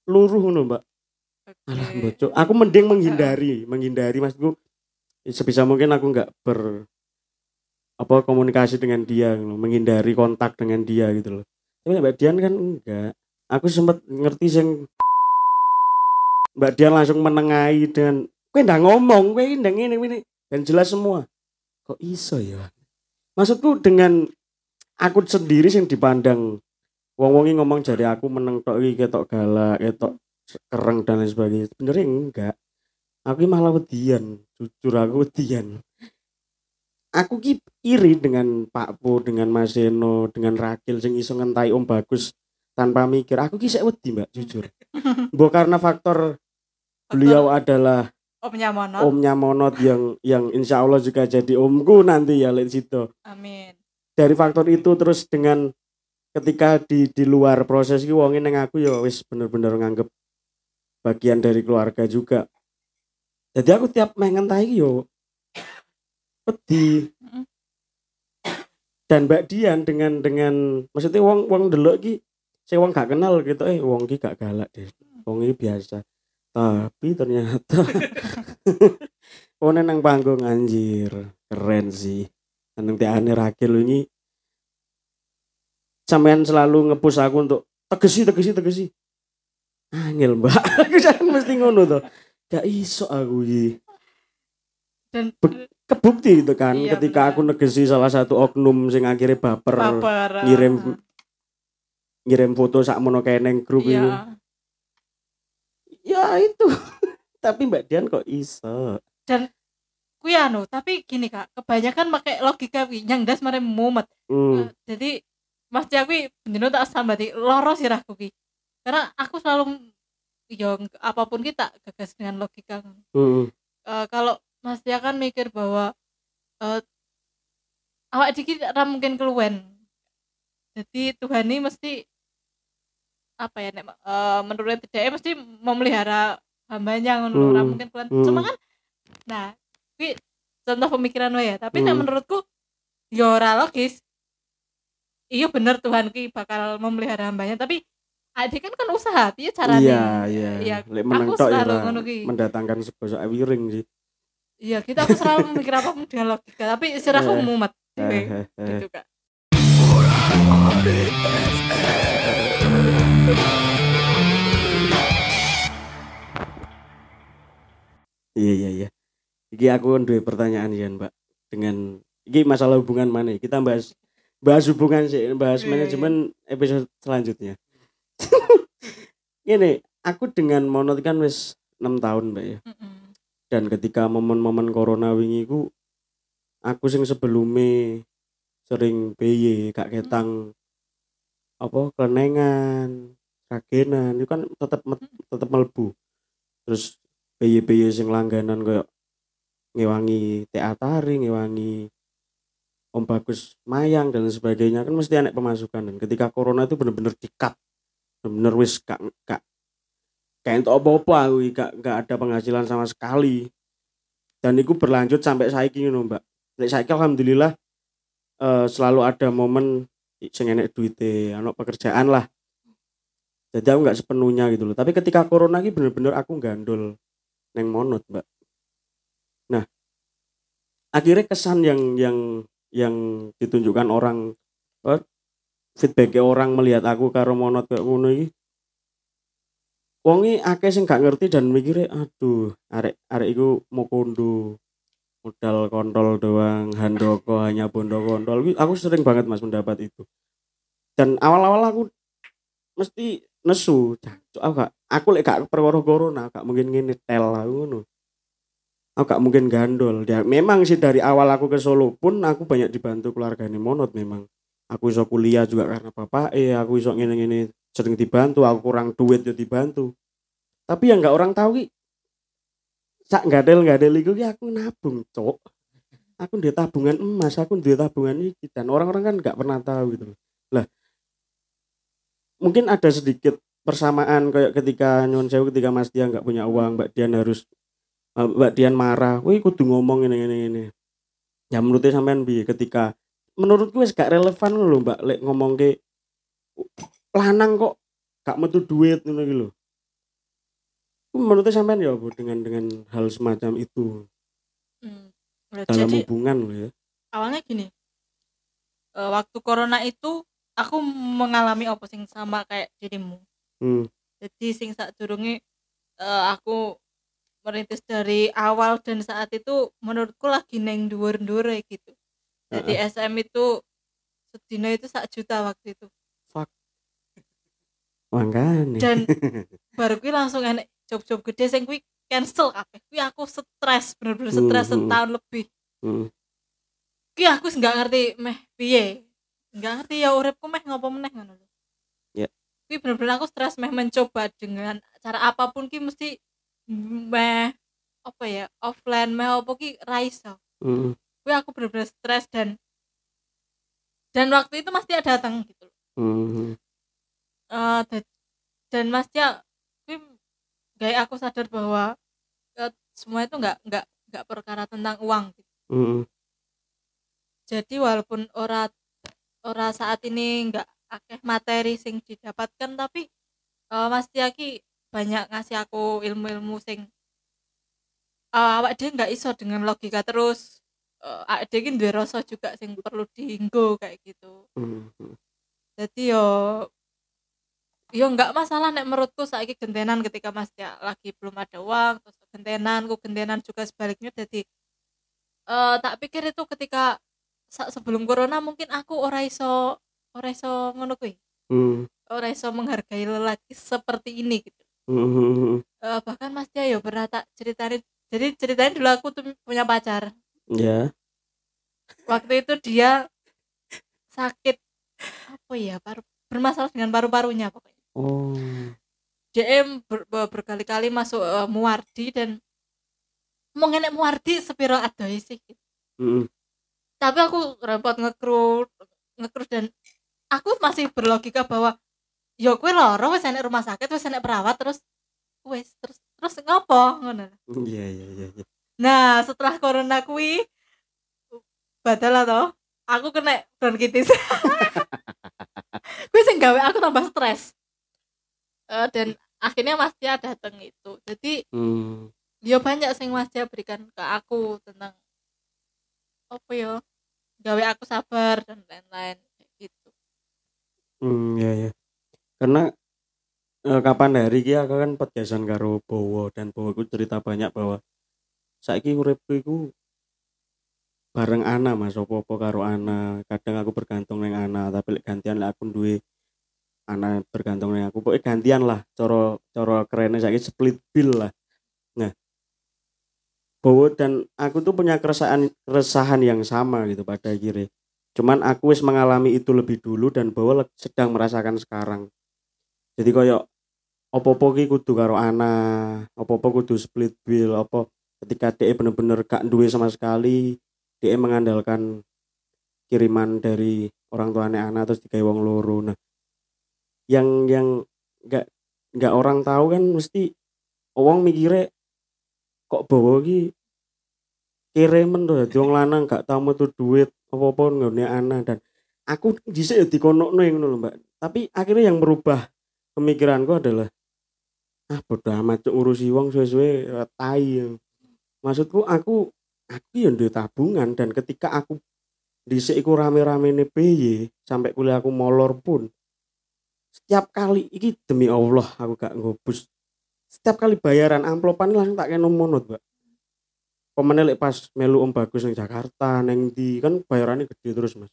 luruh ngono mbak. Alah Oke. bocok aku mending menghindari menghindari maksudku sebisa mungkin aku nggak ber apa komunikasi dengan dia menghindari kontak dengan dia gitu loh tapi mbak Dian kan enggak aku sempat ngerti sing Mbak Dian langsung menengahi dengan kowe ndak ngomong, kowe ndak ngene ngene dan jelas semua. Kok iso ya? Maksudku dengan aku sendiri yang dipandang wong-wong iki ngomong jadi aku meneng tok iki ketok galak, ketok kereng dan lain sebagainya. Sebenarnya enggak. Aku malah wedian, jujur aku wedian. Aku ki iri dengan Pak Po, dengan Mas Eno, dengan Rakil sing iso ngentai Om Bagus tanpa mikir. Aku ki sik wedi, Mbak, jujur. Mbok karena faktor beliau adalah omnya monot omnya monot yang yang insya Allah juga jadi omku nanti ya lihat situ amin dari faktor itu terus dengan ketika di di luar proses iki wonge neng aku ya wis bener-bener nganggep bagian dari keluarga juga jadi aku tiap main ngentai iki yo Mm. dan Mbak Dian dengan dengan maksudnya wong wong delok iki saya wong gak kenal gitu eh wong iki gak galak deh. Wong iki biasa. Tapi ternyata oh nang panggung anjir keren sih. Nang tiane Rakil ini sampean selalu ngepus aku untuk tegesi tegesi tegesi. Angel mbak. Aku jangan mesti ngono tuh gak iso aku iki. Dan Be- kebukti gitu kan Iya, ketika benar. aku negesi salah satu oknum sing akhirnya baper baper ngirim eh, ngirim foto sak mono neng grup itu iya ya itu. Tapi mbak Dian kok iso? Kuwi anu tapi gini kak kebanyakan pakai logika yang das mare mumet. Hmm. Eh, jadi Mas kuwi bener tak sambati loro sirahku ki karena aku selalu yo apa pun kita gagas dengan logika. Hmm. Eh, kalau Mas Tia kan mikir bahwa eh awak dikit ora mungkin keluwen. Jadi Tuhan ini mesti apa ya nek, eh, menurut dia mesti memelihara hambanya ngono Hmm, mungkin keluwen. hmm. cuma kan nah kuwi contoh pemikiran wae ya. Tapi nek Hmm. menurutku yo ora logis. Iya bener Tuhan ki bakal memelihara hambanya tapi adik kan kan usaha piye caranya iya iya. Iya, menang aku ya selalu ngono ki. mendatangkan segosok wiring sih iya kita aku selalu memikir apa pun dengan logika tapi istirahatku Eh, mumet. Eh, eh, gitu kak. Iya iya iya. Iki aku duwe pertanyaan ya mbak dengan iki masalah hubungan mana kita bahas bahas hubungan sih bahas manajemen episode selanjutnya. Ini aku dengan monot kan wis 6 tahun mbak ya. Mm-mm. Dan ketika momen-momen corona wingi ku aku sing sebelumnya sering PY gak ketang apa kelenengan kagenan itu kan tetap tetap melebu terus bayi-bayi sing langganan kayak ngewangi teatari ngewangi Om Bagus Mayang dan sebagainya kan mesti anak pemasukan. Dan ketika corona itu bener-bener dikat bener-bener wis gak gak kayak untuk apa-apa aku gak, gak ada penghasilan sama sekali. Dan itu berlanjut sampai saiki ngono mbak. Lek saiki alhamdulillah eh, selalu ada momen sing enek duite anak pekerjaan lah. Jadi aku nggak sepenuhnya gitu loh. Tapi ketika corona ini bener-bener aku gandol neng monot mbak. Nah akhirnya kesan yang yang yang ditunjukkan orang eh, feedbacknya orang melihat aku karo monot kayak ngono iki wongi akeh sing gak ngerti dan mikirnya aduh arek arek iku mau kondo modal kontol doang handoko hanya bondo kontol Wi- aku sering banget mas mendapat itu. Dan awal-awal aku mesti nesu Jancuk, aku gak aku lek gak perkara corona gak mungkin ngene tel aku ngono. Aku gak mungkin gandol ya memang sih dari awal aku ke Solo pun aku banyak dibantu keluarga monot memang. Aku iso kuliah juga karena bapak eh aku iso ngene-ngene sering dibantu aku kurang duit ya dibantu. Tapi yang nggak orang tahu ki sak gadel gadel iku ki aku nabung cok aku di tabungan emas aku di tabungan iki dan orang-orang kan nggak pernah tahu gitu lah mungkin ada sedikit persamaan kayak ketika nyon sewu ketika Mas Dian nggak punya uang Mbak Dian harus eh, Mbak Dian marah wih kudu ngomong ini ini ini. Ya menurutnya sampean bi ketika menurutku wis gak relevan loh Mbak lek ngomong ke lanang kok gak metu duit ngono iki lho. Menurutnya sampean ya Bu dengan dengan hal semacam itu. Hmm. Nah, dalam jadi hubungan loh ya. Awalnya gini eh, waktu corona itu aku mengalami apa sing sama kayak dirimu. Hmm. jadi sing saat durunge eh, aku merintis dari awal dan saat itu menurutku lagi neng dhuwur-dhuwur gitu. Jadi SM itu sedina itu sak juta waktu itu makanya dan baru kuwi langsung enek job-job gede sing kuwi cancel kabeh kuwi aku stres bener-bener stres Hmm, hmm. setahun lebih hmm. kuwi aku nggak ngerti meh piye nggak ngerti ya uripku meh ngopo meneh ngono lho Ya. kuwi bener-bener aku stres meh mencoba dengan cara apa pun ki mesti meh apa ya offline meh apa ki ra iso hmm. kuwi aku bener-bener stres dan dan waktu itu Mas Tia datang gitu loh. hmm. Eh, da- dan Mas Tia kuwi kayak aku sadar bahwa eh, semua itu nggak nggak nggak perkara tentang uang gitu. hmm. jadi walaupun ora ora saat ini nggak akeh materi sing didapatkan tapi eh, Mas Tia ki banyak ngasih aku ilmu-ilmu sing eh, awak dia nggak iso dengan logika terus uh, awak dia ki duwe rasa juga sing perlu dienggo kayak gitu hmm. jadi yo yo nggak masalah nek menurutku saiki gentenan ketika Mas Tia lagi belum ada uang terus gentenan ku gentenan juga sebaliknya. Jadi eh tak pikir itu ketika sebelum corona mungkin aku ora iso ora iso ngono kuwi. Hmm. ora iso menghargai lelaki seperti ini gitu. Hmm. Eh, bahkan Mas Tia yo pernah tak ceritain jadi ceritain dulu aku tuh punya pacar. Ya. Waktu itu dia sakit apa ya paru bermasalah dengan paru-parunya pokoknya oh. DM ber- ber- berkali-kali masuk eh, Muardi dan mau ngenek Muardi sepiro adoy sih. Hmm. tapi aku repot ngekru ngekru dan aku masih berlogika bahwa yo kue loro wes enek rumah sakit wes enek perawat terus wes terus terus ngopo? Ngono iya iya iya iya. nah setelah corona kui badal toh aku kena bronkitis. Kuwi sing gawe aku tambah stres Eh, dan akhirnya Mas Tia datang itu jadi hmm. ya banyak sing Mas Tia berikan ke aku tentang apa ya gawe aku sabar dan lain-lain gitu Hmm, ya ya. Karena eh, kapan hari ki aku kan podcastan karo Bowo dan Bowo ku cerita banyak bahwa saiki uripku iku bareng Ana Mas opo-opo karo Ana. Kadang aku bergantung neng Ana, tapi lek gantian lek aku duwe Ana bergantung neng aku. Pokoknya gantian lah cara cara kerennya saiki split bill lah. Nah, Bowo dan aku tuh punya keresahan keresahan yang sama gitu pada akhirnya cuman aku wis mengalami itu lebih dulu dan le- sedang merasakan sekarang jadi koyo opo-opo ki kudu karo anak opo-opo kudu split bill apa ketika DE bener-bener gak duwe sama sekali DE mengandalkan kiriman dari orang tuanya anak terus digawe wong loro nah yang yang nggak nggak orang tahu kan mesti wong mikire kok bawa ki kiriman tuh dadi wong lanang gak tau metu duit apa-apa nggone anak dan aku dhisik ya dikonokno yang lho Mbak. Tapi akhirnya yang merubah pemikiranku adalah ah bodoh amat cuk ngurusi wong suwe-suwe eh, tai maksudku aku aku ya duwe tabungan dan ketika aku dhisik iku rame-rame nih PY sampai kuliah aku molor pun setiap kali iki demi Allah aku gak ngobus setiap kali bayaran amplopan langsung tak kena monot mbak. Pemene lek pas melu Om Bagus nang Jakarta neng di kan bayarannya gede terus mas.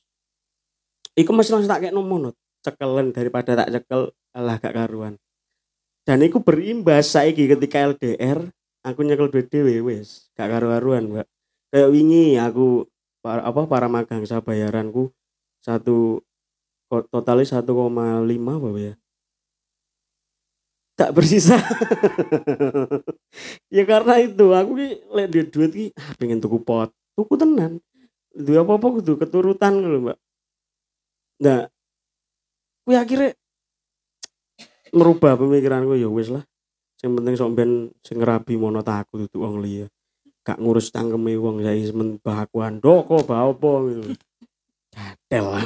Iku masih langsung tak kena monot. Cekelen daripada tak cekel alah gak karuan. Dan iku berimbas saiki ketika LDR aku nyekel duit dhewe wis. Gak karu-karuan mbak. Kayak wingi aku para, apa para magang saya bayaranku satu totalnya 1,5 apa ya? Tak bersisa. Ya karena itu aku ki lek duit duit ki ah, pengen tuku pot tuku tenan. Duit apa apa kudu keturutan lho mbak. Nah kuwi akhirnya merubah pemikiranku ya wis lah. Yang penting sok ben sing ngerabi mono tak aku duduk wong liya. Gak ngurus cangkeme wong saya semen bahakuan doko bah apa? gitu Gatel lah.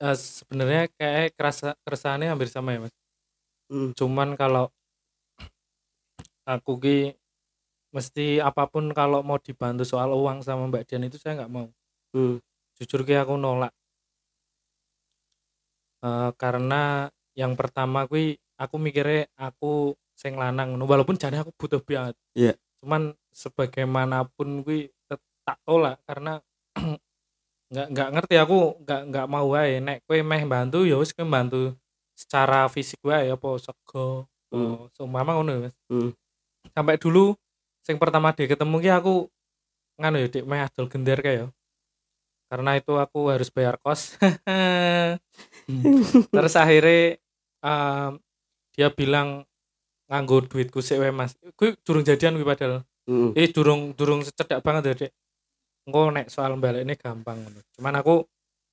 Eh, sebenarnya kayak kerasa keresahannya hampir sama ya mas Hmm. cuman kalau aku ki mesti apa pun kalau mau dibantu soal uang sama Mbak Dian itu saya nggak mau Hmm. jujur ki aku nolak Eh, karena yang pertama kui aku mikirnya aku sing lanang walaupun jane aku butuh banget Iya. cuman sebagaimanapun kui tak tolak karena nggak nggak ngerti aku nggak nggak mau wae nek kue meh bantu ya wis kowe bantu secara fisik wae apa sego Hmm. seumpama ngono ya, Hmm. sampai dulu sing pertama dia ketemu ki aku nganu ya dik meh adol gender kayak ya. Karena itu aku harus bayar kos. Terus akhirnya em, dia bilang nganggo duitku sih mas. Gue durung jadian gue padahal. Hmm. eh durung durung cedak banget ya dek engko nek soal balik ini gampang ngono. cuman aku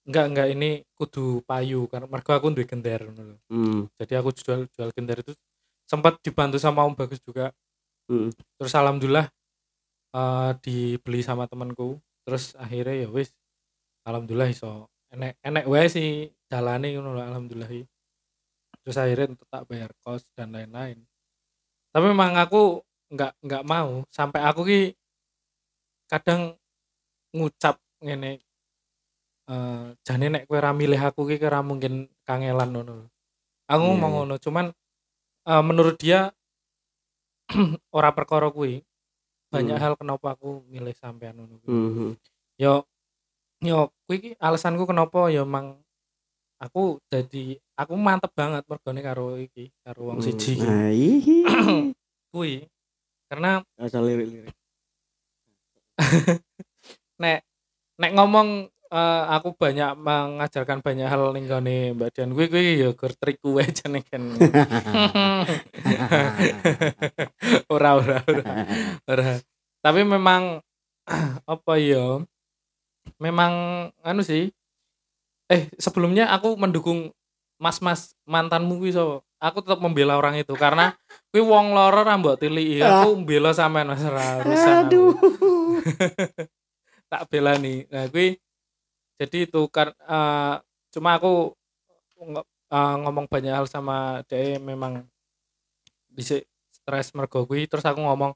enggak enggak ini kudu payu karena mergo aku duwe gender ngono lho. Hmm. jadi aku jual jual gender itu sempat dibantu sama Om Bagus juga Hmm. terus alhamdulillah eh, dibeli sama temanku terus akhirnya ya wis alhamdulillah iso enek enek wae sih jalani ngono lho, alhamdulillah terus akhirnya tak bayar kos dan lain-lain tapi memang aku nggak nggak mau sampai aku ki kadang ngucap ngene eh jane nek kowe ra milih aku ki kira mungkin kangelan ngono aku Iya, ngomong iya. ngono cuman eh, menurut dia ora perkara kuwi banyak Hmm. hal kenapa aku milih sampean ngono kuwi. Hmm. yo yo kuwi ki alasanku kenapa ya emang aku jadi aku mantep banget mergone karo iki karo wong siji Nah, kuwi karena Asal lirik-lirik. nek nek ngomong eh, aku banyak mengajarkan banyak hal ning gone Mbak Dian. Kuwi kuwi ya gur trik kuwe jane kan. Ora ora ora ora. Tapi memang apa ya? Memang anu sih. Eh sebelumnya aku mendukung mas-mas mantanmu kuwi so. Aku tetap membela orang itu karena kuwi wong loro ra mbok tiliki. Aku mbela sampean Mas. Ra. Aduh. tak bela nih nah gue jadi itu kan eh, cuma aku eh, ngomong banyak hal sama dia memang bisa stres mergo gue terus aku ngomong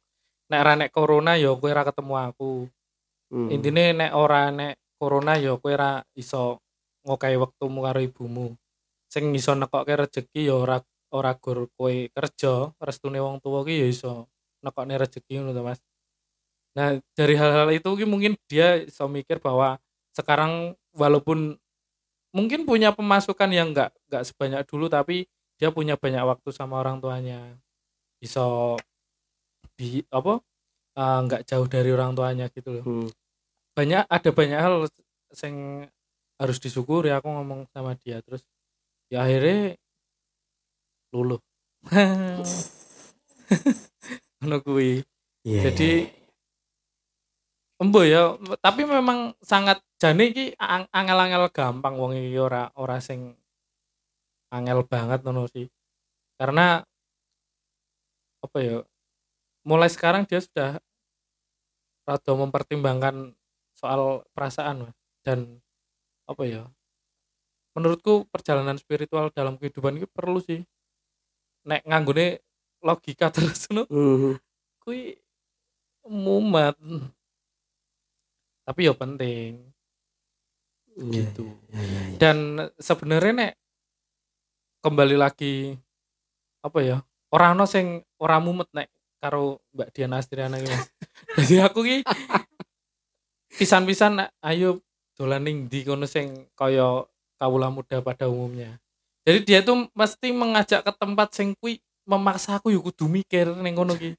nek ra nek corona ya kowe ra ketemu aku. Hmm. intine nek ora nek corona ya kowe ra iso ngokai wektumu karo ibumu. Sing iso nekokke rezeki ya ora ora gur kowe kerja. Restune wong tuwa ki ya iso nekokne rezeki ngono to Mas nah dari hal-hal itu ki mungkin dia iso mikir bahwa sekarang walaupun mungkin punya pemasukan yang enggak enggak sebanyak dulu tapi dia punya banyak waktu sama orang tuanya. Iso di apa eh, nggak jauh dari orang tuanya gitu loh. Hmm. banyak ada banyak hal sing harus disyukuri aku ngomong sama dia terus ya akhirnya luluh. Ngono kuwi. Iya, jadi embo ya tapi memang sangat jane iki ang- angel-angel gampang wong iki ora ora sing angel banget ngono sih karena apa ya mulai sekarang dia sudah rada mempertimbangkan soal perasaan Mas. dan apa ya menurutku perjalanan spiritual dalam kehidupan itu perlu sih nek nganggone logika terus no Mhm. kui mumet tapi ya penting. Iya, gitu. iya, iya, iya. dan sebenarnya nek kembali lagi apa ya orang no sing ora mumet nek karo Mbak Diana Astriana ini jadi aku ki pisan-pisan ayo dolan ning ndi kono sing kaya kawula muda pada umumnya. Jadi dia tuh mesti mengajak ke tempat sing kui memaksa aku yo kudu mikir ning kono ki.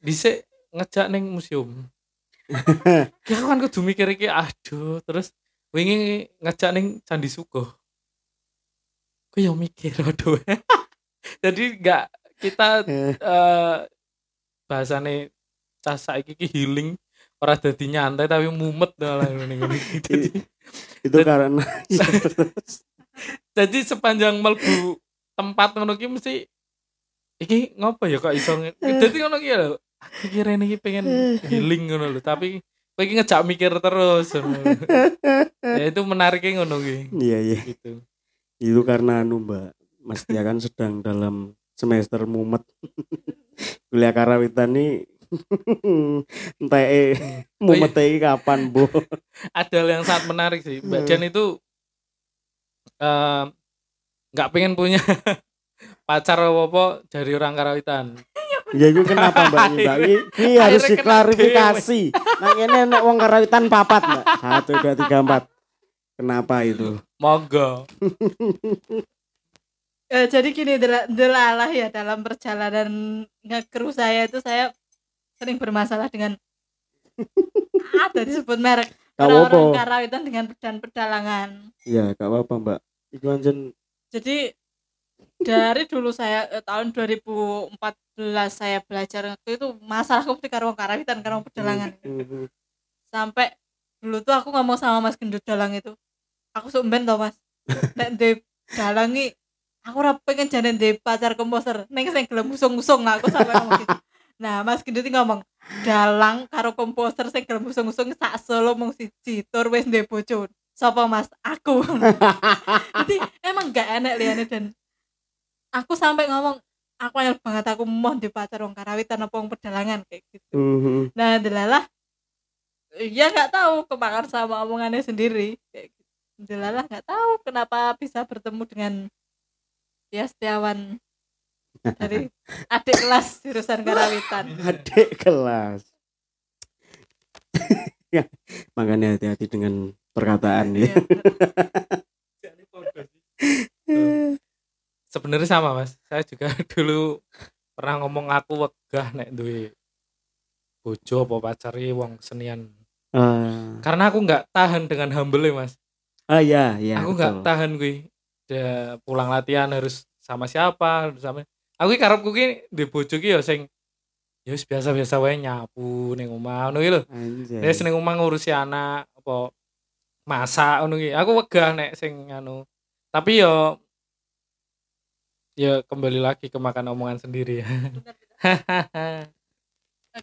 Dhisik ngejak ning museum ya aku kan kudu mikir iki aduh terus wingi ngejak ning Candi Suko. Aku ya mikir aduh jadi nggak kita eh. bahasane cah saiki ki healing ora dadi nyantai tapi mumet lah ngene iki. Jadi itu karena jadi sepanjang melbu tempat ngono ki mesti iki ngopo ya kok iso nge- dadi ngono ki lho aku kira ini pengen healing ngono lho tapi kowe iki ngejak mikir terus. Ya itu menariknya ngono ki iya iya. Gitu. Itu karena anu mbak Mas Tia kan sedang dalam semester mumet. Kuliah karawitan nih entah eh mumet iki kapan bu? Ada yang sangat menarik sih. Mbak Dian itu eh, nggak pengen punya pacar apa apa dari orang karawitan ya itu kenapa mbak? Ini mbak ini, ini harus diklarifikasi. nah ini nek wong karawitan papat mbak. Satu dua tiga empat. Kenapa itu? Monggo. Eh, jadi gini dela- delalah ya dalam perjalanan ngekru saya itu saya sering bermasalah dengan ada disebut merek? Orang-orang apa karawitan dengan pedan pedalangan ya gak apa-apa mbak. Itu anjen jadi dari dulu saya eh, tahun 2014 saya belajar ngekru itu masalahku ketika orang karawitan karena pedalangan. Sampai dulu tuh aku ngomong sama Mas Gendut Dalang itu. Aku sumben tau Mas. Nek de dalangi aku ora pengen jane de pacar komposer. Ning sing gelem usung-usung aku sampai ngomong gitu. Nah Mas Gendut ngomong dalang karo komposer sing gelem usung-usung sak solo mung siji tur wis ndek bojo sapa Mas? Aku. Jadi emang gak enak liane dan aku sampai ngomong aku anyel banget aku mau di pacar wong karawitan apa wong pedalangan kayak gitu Mhm. Nah, delalah ya nggak tahu kemakan sama omongannya sendiri. Kayak gitu. Delalah nggak tahu kenapa bisa bertemu dengan ya Setiawan dari adik kelas jurusan karawitan. adik kelas Ya, makanya hati-hati dengan perkataan ya. Sebenarnya sama mas. Saya juga dulu pernah ngomong aku wegah nek duwe bojo apa pacari wong senian. Ah, karena aku nggak tahan dengan humble mas. Ah ya ya aku nggak tahan gue Dia pulang latihan harus sama siapa harus sama aku karepku ki di bojo ki ya sing ya biasa-biasa wae nyapu ning omah ngono ki lho. Wis ning omah ngurusi anak apa masak ngono ki. Aku wegah nek sing anu. Tapi yo ya kembali lagi ke makan omongan sendiri ya.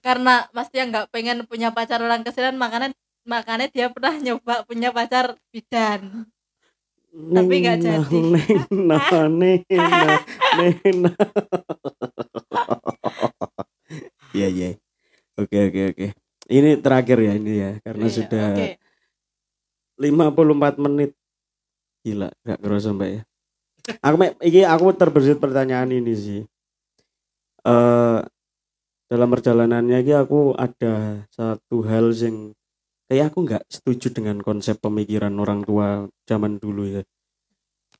Karena Mas Tia nggak pengen punya pacar orang kesinan makanya makanya dia pernah nyoba punya pacar bidan. tapi nggak Neng, jadi. neng, nah, neng, nah, neng, nah. Iya iya. Oke oke oke. Ini terakhir ya ini ya karena Iya, sudah oke. 54 menit. Gila, gak kerasa Mbak ya. Aku iki aku terbersit pertanyaan ini sih. Eh dalam perjalanannya iki aku ada satu hal yang kayak aku nggak setuju dengan konsep pemikiran orang tua zaman dulu ya.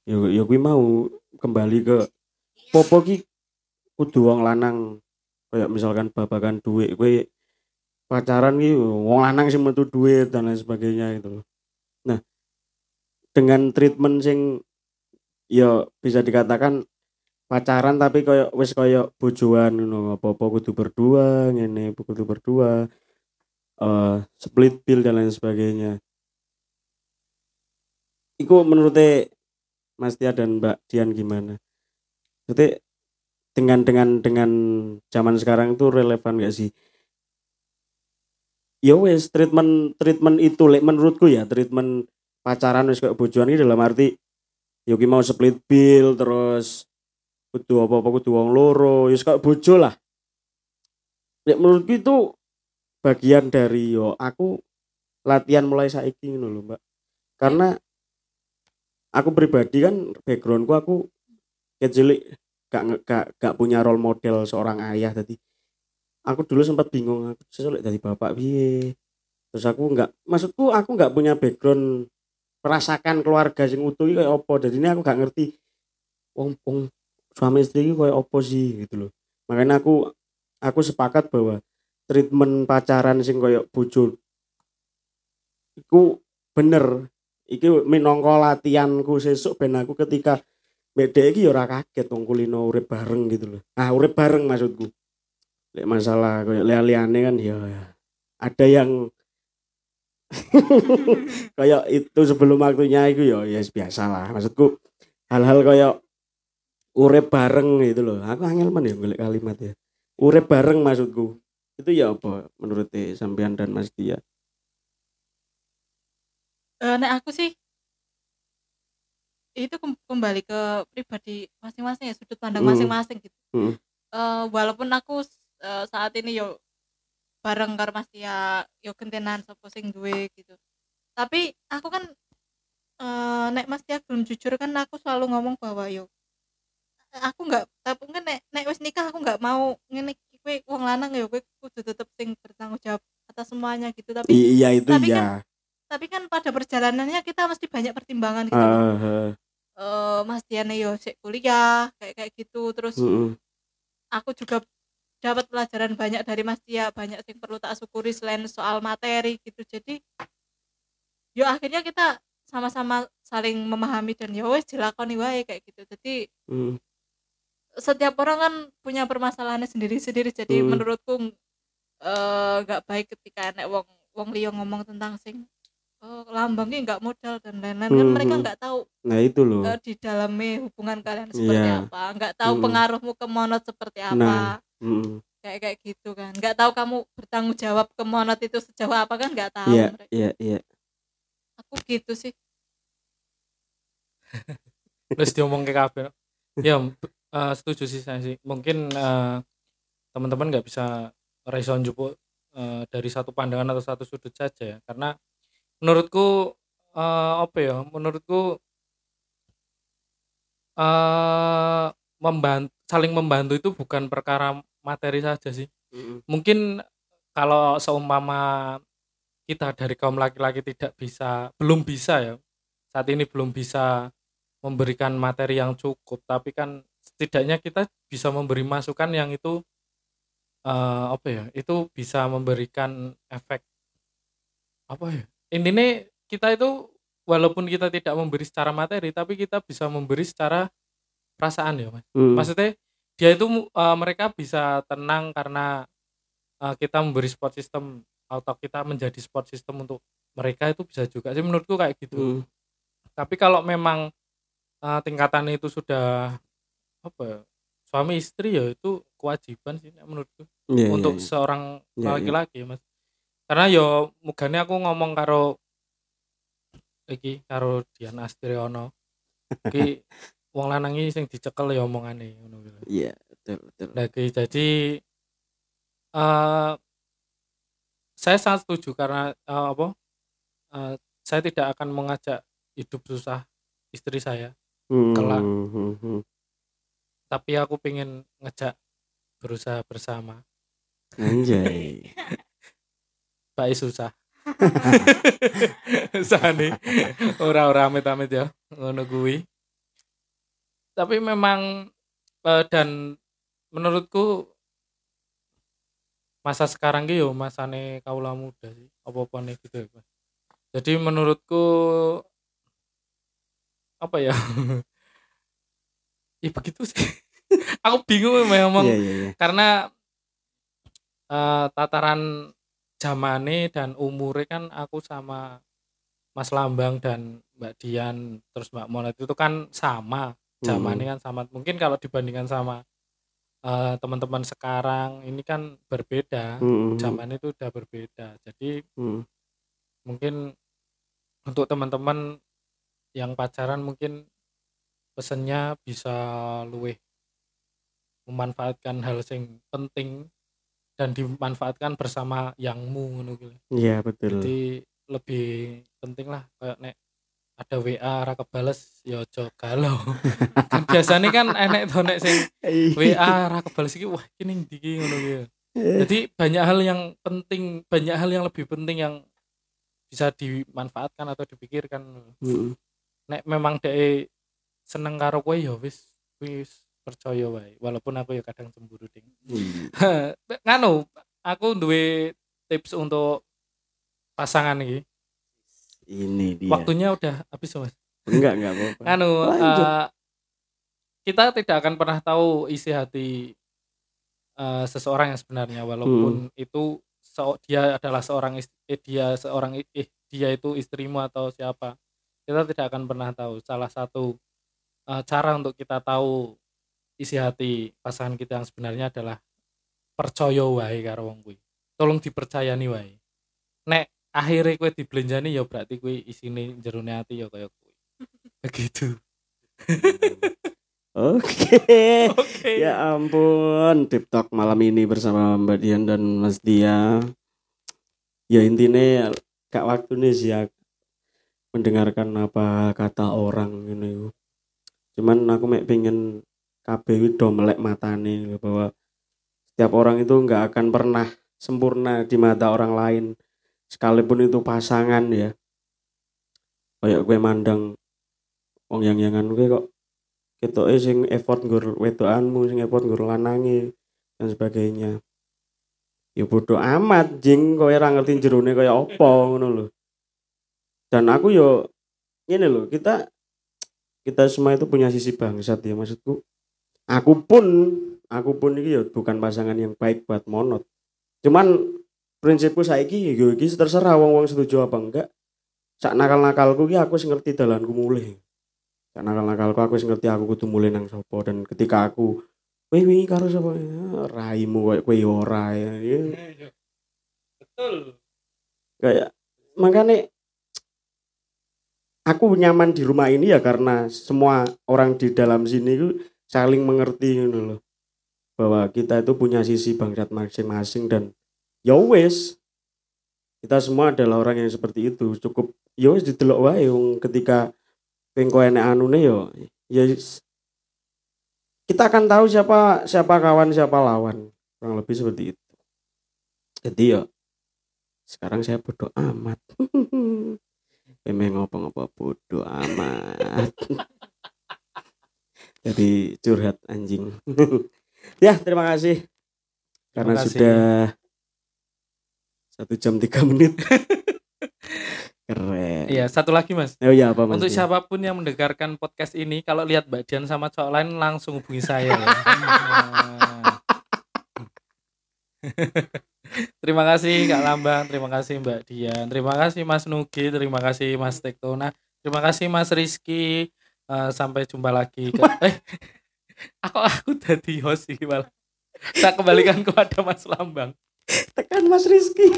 Ya ya kuwi mau kembali ke popo ki kudu wong lanang kayak misalkan babakan duit kowe pacaran ki wong lanang sing metu duit dan lain sebagainya itu loh. Nah, dengan treatment sing ya bisa dikatakan pacaran tapi koyo wis koyo bojoan ngono apa-apa kudu berdua ngene kudu berdua eh split bill dan lain sebagainya Iku menurut Mas Tia dan Mbak Dian gimana? Jadi dengan dengan dengan zaman sekarang itu relevan gak sih? Ya wes treatment treatment itu lek menurutku ya treatment pacaran wis kayak bojoan ini dalam arti yo ki mau split bill terus kudu apa-apa kudu wong loro ya kayak bojo lah. Lek menurutku itu bagian dari yo aku latihan mulai saiki ngono lho, Mbak. Karena aku pribadi kan backgroundku aku kecil gak, gak gak punya role model seorang ayah tadi aku dulu sempat bingung aku sesuk dari bapak piye terus aku nggak maksudku aku nggak punya background merasakan keluarga sing utuh kayak apa jadi ini aku gak ngerti wong wong suami istri iki kayak apa sih gitu loh makanya aku aku sepakat bahwa treatment pacaran sing kayak bojo iku bener iki minangka latihanku sesuk ben aku ketika beda iki ya ora kaget wong kulino urip bareng gitu loh. Ah urip bareng maksudku. Lek masalah kayak liane kan ya ada yang kayak itu sebelum waktunya itu ya ya biasa lah maksudku hal-hal kayak urip bareng gitu loh aku angel men ya golek kalimat ya urip bareng maksudku itu ya apa menurut sampean dan Mas Dia Eh, nek aku sih itu kem- kembali ke pribadi masing-masing ya sudut pandang Hmm. masing-masing gitu. Hmm. Eh, walaupun aku eh, saat ini yo bareng karo Mas Tia yo gentenan sapa sing duwe gitu. Tapi aku kan eh, nek Mas Tia belum jujur kan aku selalu ngomong bahwa yo aku nggak tapi kan nek nek wis nikah aku nggak mau ngene iki, kowe wong lanang yo kowe kudu tetep sing bertanggung jawab atas semuanya gitu tapi I- iya itu tapi ya tapi kan pada perjalanannya kita mesti banyak pertimbangan gitu loh. ah, Eh, Mas Diane yo sik kuliah kayak kayak gitu terus mm-mm. aku juga dapat pelajaran banyak dari Mas Tia banyak yang perlu tak syukuri selain soal materi gitu jadi yo akhirnya kita sama-sama saling memahami dan yo wes dilakoni wae kayak gitu jadi Mm. setiap orang kan punya permasalahannya sendiri-sendiri jadi Hmm. menurutku eh, nggak baik ketika nek wong wong liya ngomong tentang sing oh, lambang ini nggak modal dan lain-lain kan Hmm, mereka hmm. nggak tahu nah itu loh eh, di dalamnya hubungan kalian seperti Iya. apa nggak tahu Mm-mm. pengaruhmu ke monot seperti apa Nah. Mm. kayak kayak gitu kan nggak tahu kamu bertanggung jawab ke monot itu sejauh apa kan nggak tahu Iya, mereka. iya, iya. aku gitu sih terus diomong ke kabel ya eh, setuju sih saya sih mungkin eh, teman-teman nggak bisa respon jupuk eh, dari satu pandangan atau satu sudut saja ya karena menurutku eh, apa ya menurutku eh membantu saling membantu itu bukan perkara materi saja sih Mm. mungkin kalau seumpama kita dari kaum laki-laki tidak bisa belum bisa ya saat ini belum bisa memberikan materi yang cukup tapi kan setidaknya kita bisa memberi masukan yang itu eh, apa ya itu bisa memberikan efek apa ya intinya kita itu walaupun kita tidak memberi secara materi tapi kita bisa memberi secara perasaan ya mas Mm. maksudnya dia itu eh, mereka bisa tenang karena eh, kita memberi support system atau kita menjadi support system untuk mereka itu bisa juga sih menurutku kayak gitu Mm. tapi kalau memang eh, tingkatan itu sudah apa ya, suami istri ya itu kewajiban sih menurutku Iya, untuk iya. seorang Iya, iya. laki-laki ya mas karena yo mugane aku ngomong karo iki karo Dian Astriono iki wong lanang iki sing dicekel ya omongane ngono kuwi. Iya, betul, betul. Lagi jadi eh saya sangat setuju karena eh, apa eh, saya tidak akan mengajak hidup susah istri saya kelak. Mm, mm, mm. tapi aku pengen ngejak berusaha bersama Anjay. baik susah Sani ora-ora amit-amit ya ngono kuwi tapi memang eh, dan menurutku masa sekarang ki yo masane kaula muda sih apa-apa nih gitu ya. Jadi menurutku apa ya? ya begitu sih. Aku bingung memang Iya iya iya. karena eh, tataran zamane dan umure kan aku sama Mas Lambang dan Mbak Dian terus Mbak Monet itu kan sama zamannya kan sama mungkin kalau dibandingkan sama eh, teman-teman sekarang ini kan berbeda Mm, mm, zaman itu udah berbeda jadi mm. mungkin untuk teman-teman yang pacaran mungkin pesennya bisa luweh memanfaatkan hal yang penting dan dimanfaatkan bersama yangmu ngono. Iya betul. Jadi lebih penting lah kayak nek ada WA ra kebales ya aja galau. kan biasanya kan enek to nek sing WA ra kebales iki wah iki ning ndi iki ngono kuwi. Jadi banyak hal yang penting, banyak hal yang lebih penting yang bisa dimanfaatkan atau dipikirkan. Mm, Nek memang dhek seneng karo kowe ya wis wis percaya wae. Walaupun aku ya kadang cemburu ding. mm. nganu aku duwe tips untuk pasangan ini Ini dia. waktunya udah habis mas Enggak enggak apa-apa. Lanjut. eh, kita tidak akan pernah tahu isi hati eh, seseorang yang sebenarnya walaupun itu so- dia adalah seorang ist- eh, dia seorang eh, dia itu istrimu atau siapa kita tidak akan pernah tahu salah satu eh, cara untuk kita tahu isi hati pasangan kita yang sebenarnya adalah percaya wae karo wong kuwi tolong dipercayani wae nek akhirnya kue dibelenjani ya berarti kue isine jerone hati ya kayak kue begitu Oke. oke Ya ampun, Talk malam ini bersama Mbak Dian dan Mas Dia. Ya intinya gak waktunya sih ya mendengarkan apa kata orang ini. Cuman aku mek pengen kabeh do melek matane lho, bahwa setiap orang itu nggak akan pernah sempurna di mata orang lain sekalipun itu pasangan ya kayak gue mandang wong yang yangan gue kok ketoke sing effort nggur wedokanmu sing effort nggur lanange dan sebagainya. Ya bodoh amat jing kowe ora ngerti jerone kaya apa ngono lho. Dan aku yo ini loh kita kita semua itu punya sisi bangsat ya maksudku. Aku pun aku pun ini ya bukan pasangan yang baik buat monot. Cuman prinsipku saiki yo iki terserah wong-wong setuju apa enggak. Sak nakal-nakalku ki aku sing ngerti dalanku mulih. Sak nakal-nakalku aku sing ngerti aku kudu mulih nang sapa. Dan ketika aku kowe wingi karo sapa? Ya, raimu koyo kowe ora ya. Ya, betul. Kayak makanya aku nyaman di rumah ini ya karena semua orang di dalam sini itu saling mengerti gitu loh bahwa kita itu punya sisi bangsat masing-masing dan ya wes kita semua adalah orang yang seperti itu. Cukup ya wes didelok wae wong ketika pengko enek anune yo ya wis. kita akan tahu siapa siapa kawan siapa lawan. Kurang lebih seperti itu. Jadi ya sekarang saya bodoh amat. Memang ngopo-ngopo bodoh amat. Jadi curhat anjing. Ya terima kasih. Karena Terima kasih. sudah satu jam tiga menit keren iya satu lagi mas oh ya apa mas untuk siapa pun yang mendengarkan podcast ini kalau lihat Mbak Dian sama cowok lain langsung hubungi saya ya. terima kasih Kak Lambang, terima kasih Mbak Dian, terima kasih Mas Nugi, terima kasih Mas Tektona, terima kasih Mas Rizky. Eh, sampai jumpa lagi. Eh, aku aku tadi host ini malah. Saya kembalikan kepada Mas Lambang. Tekan mas Rizky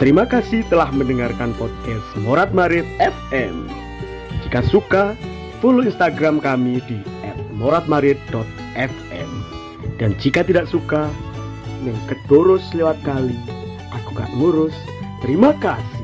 Terima kasih telah mendengarkan podcast Morat Marit FM. Jika suka, follow Instagram kami di @moratmarit.fm. Dan jika tidak suka, neng kedurus lewat kali, aku gak ngurus. Terima kasih.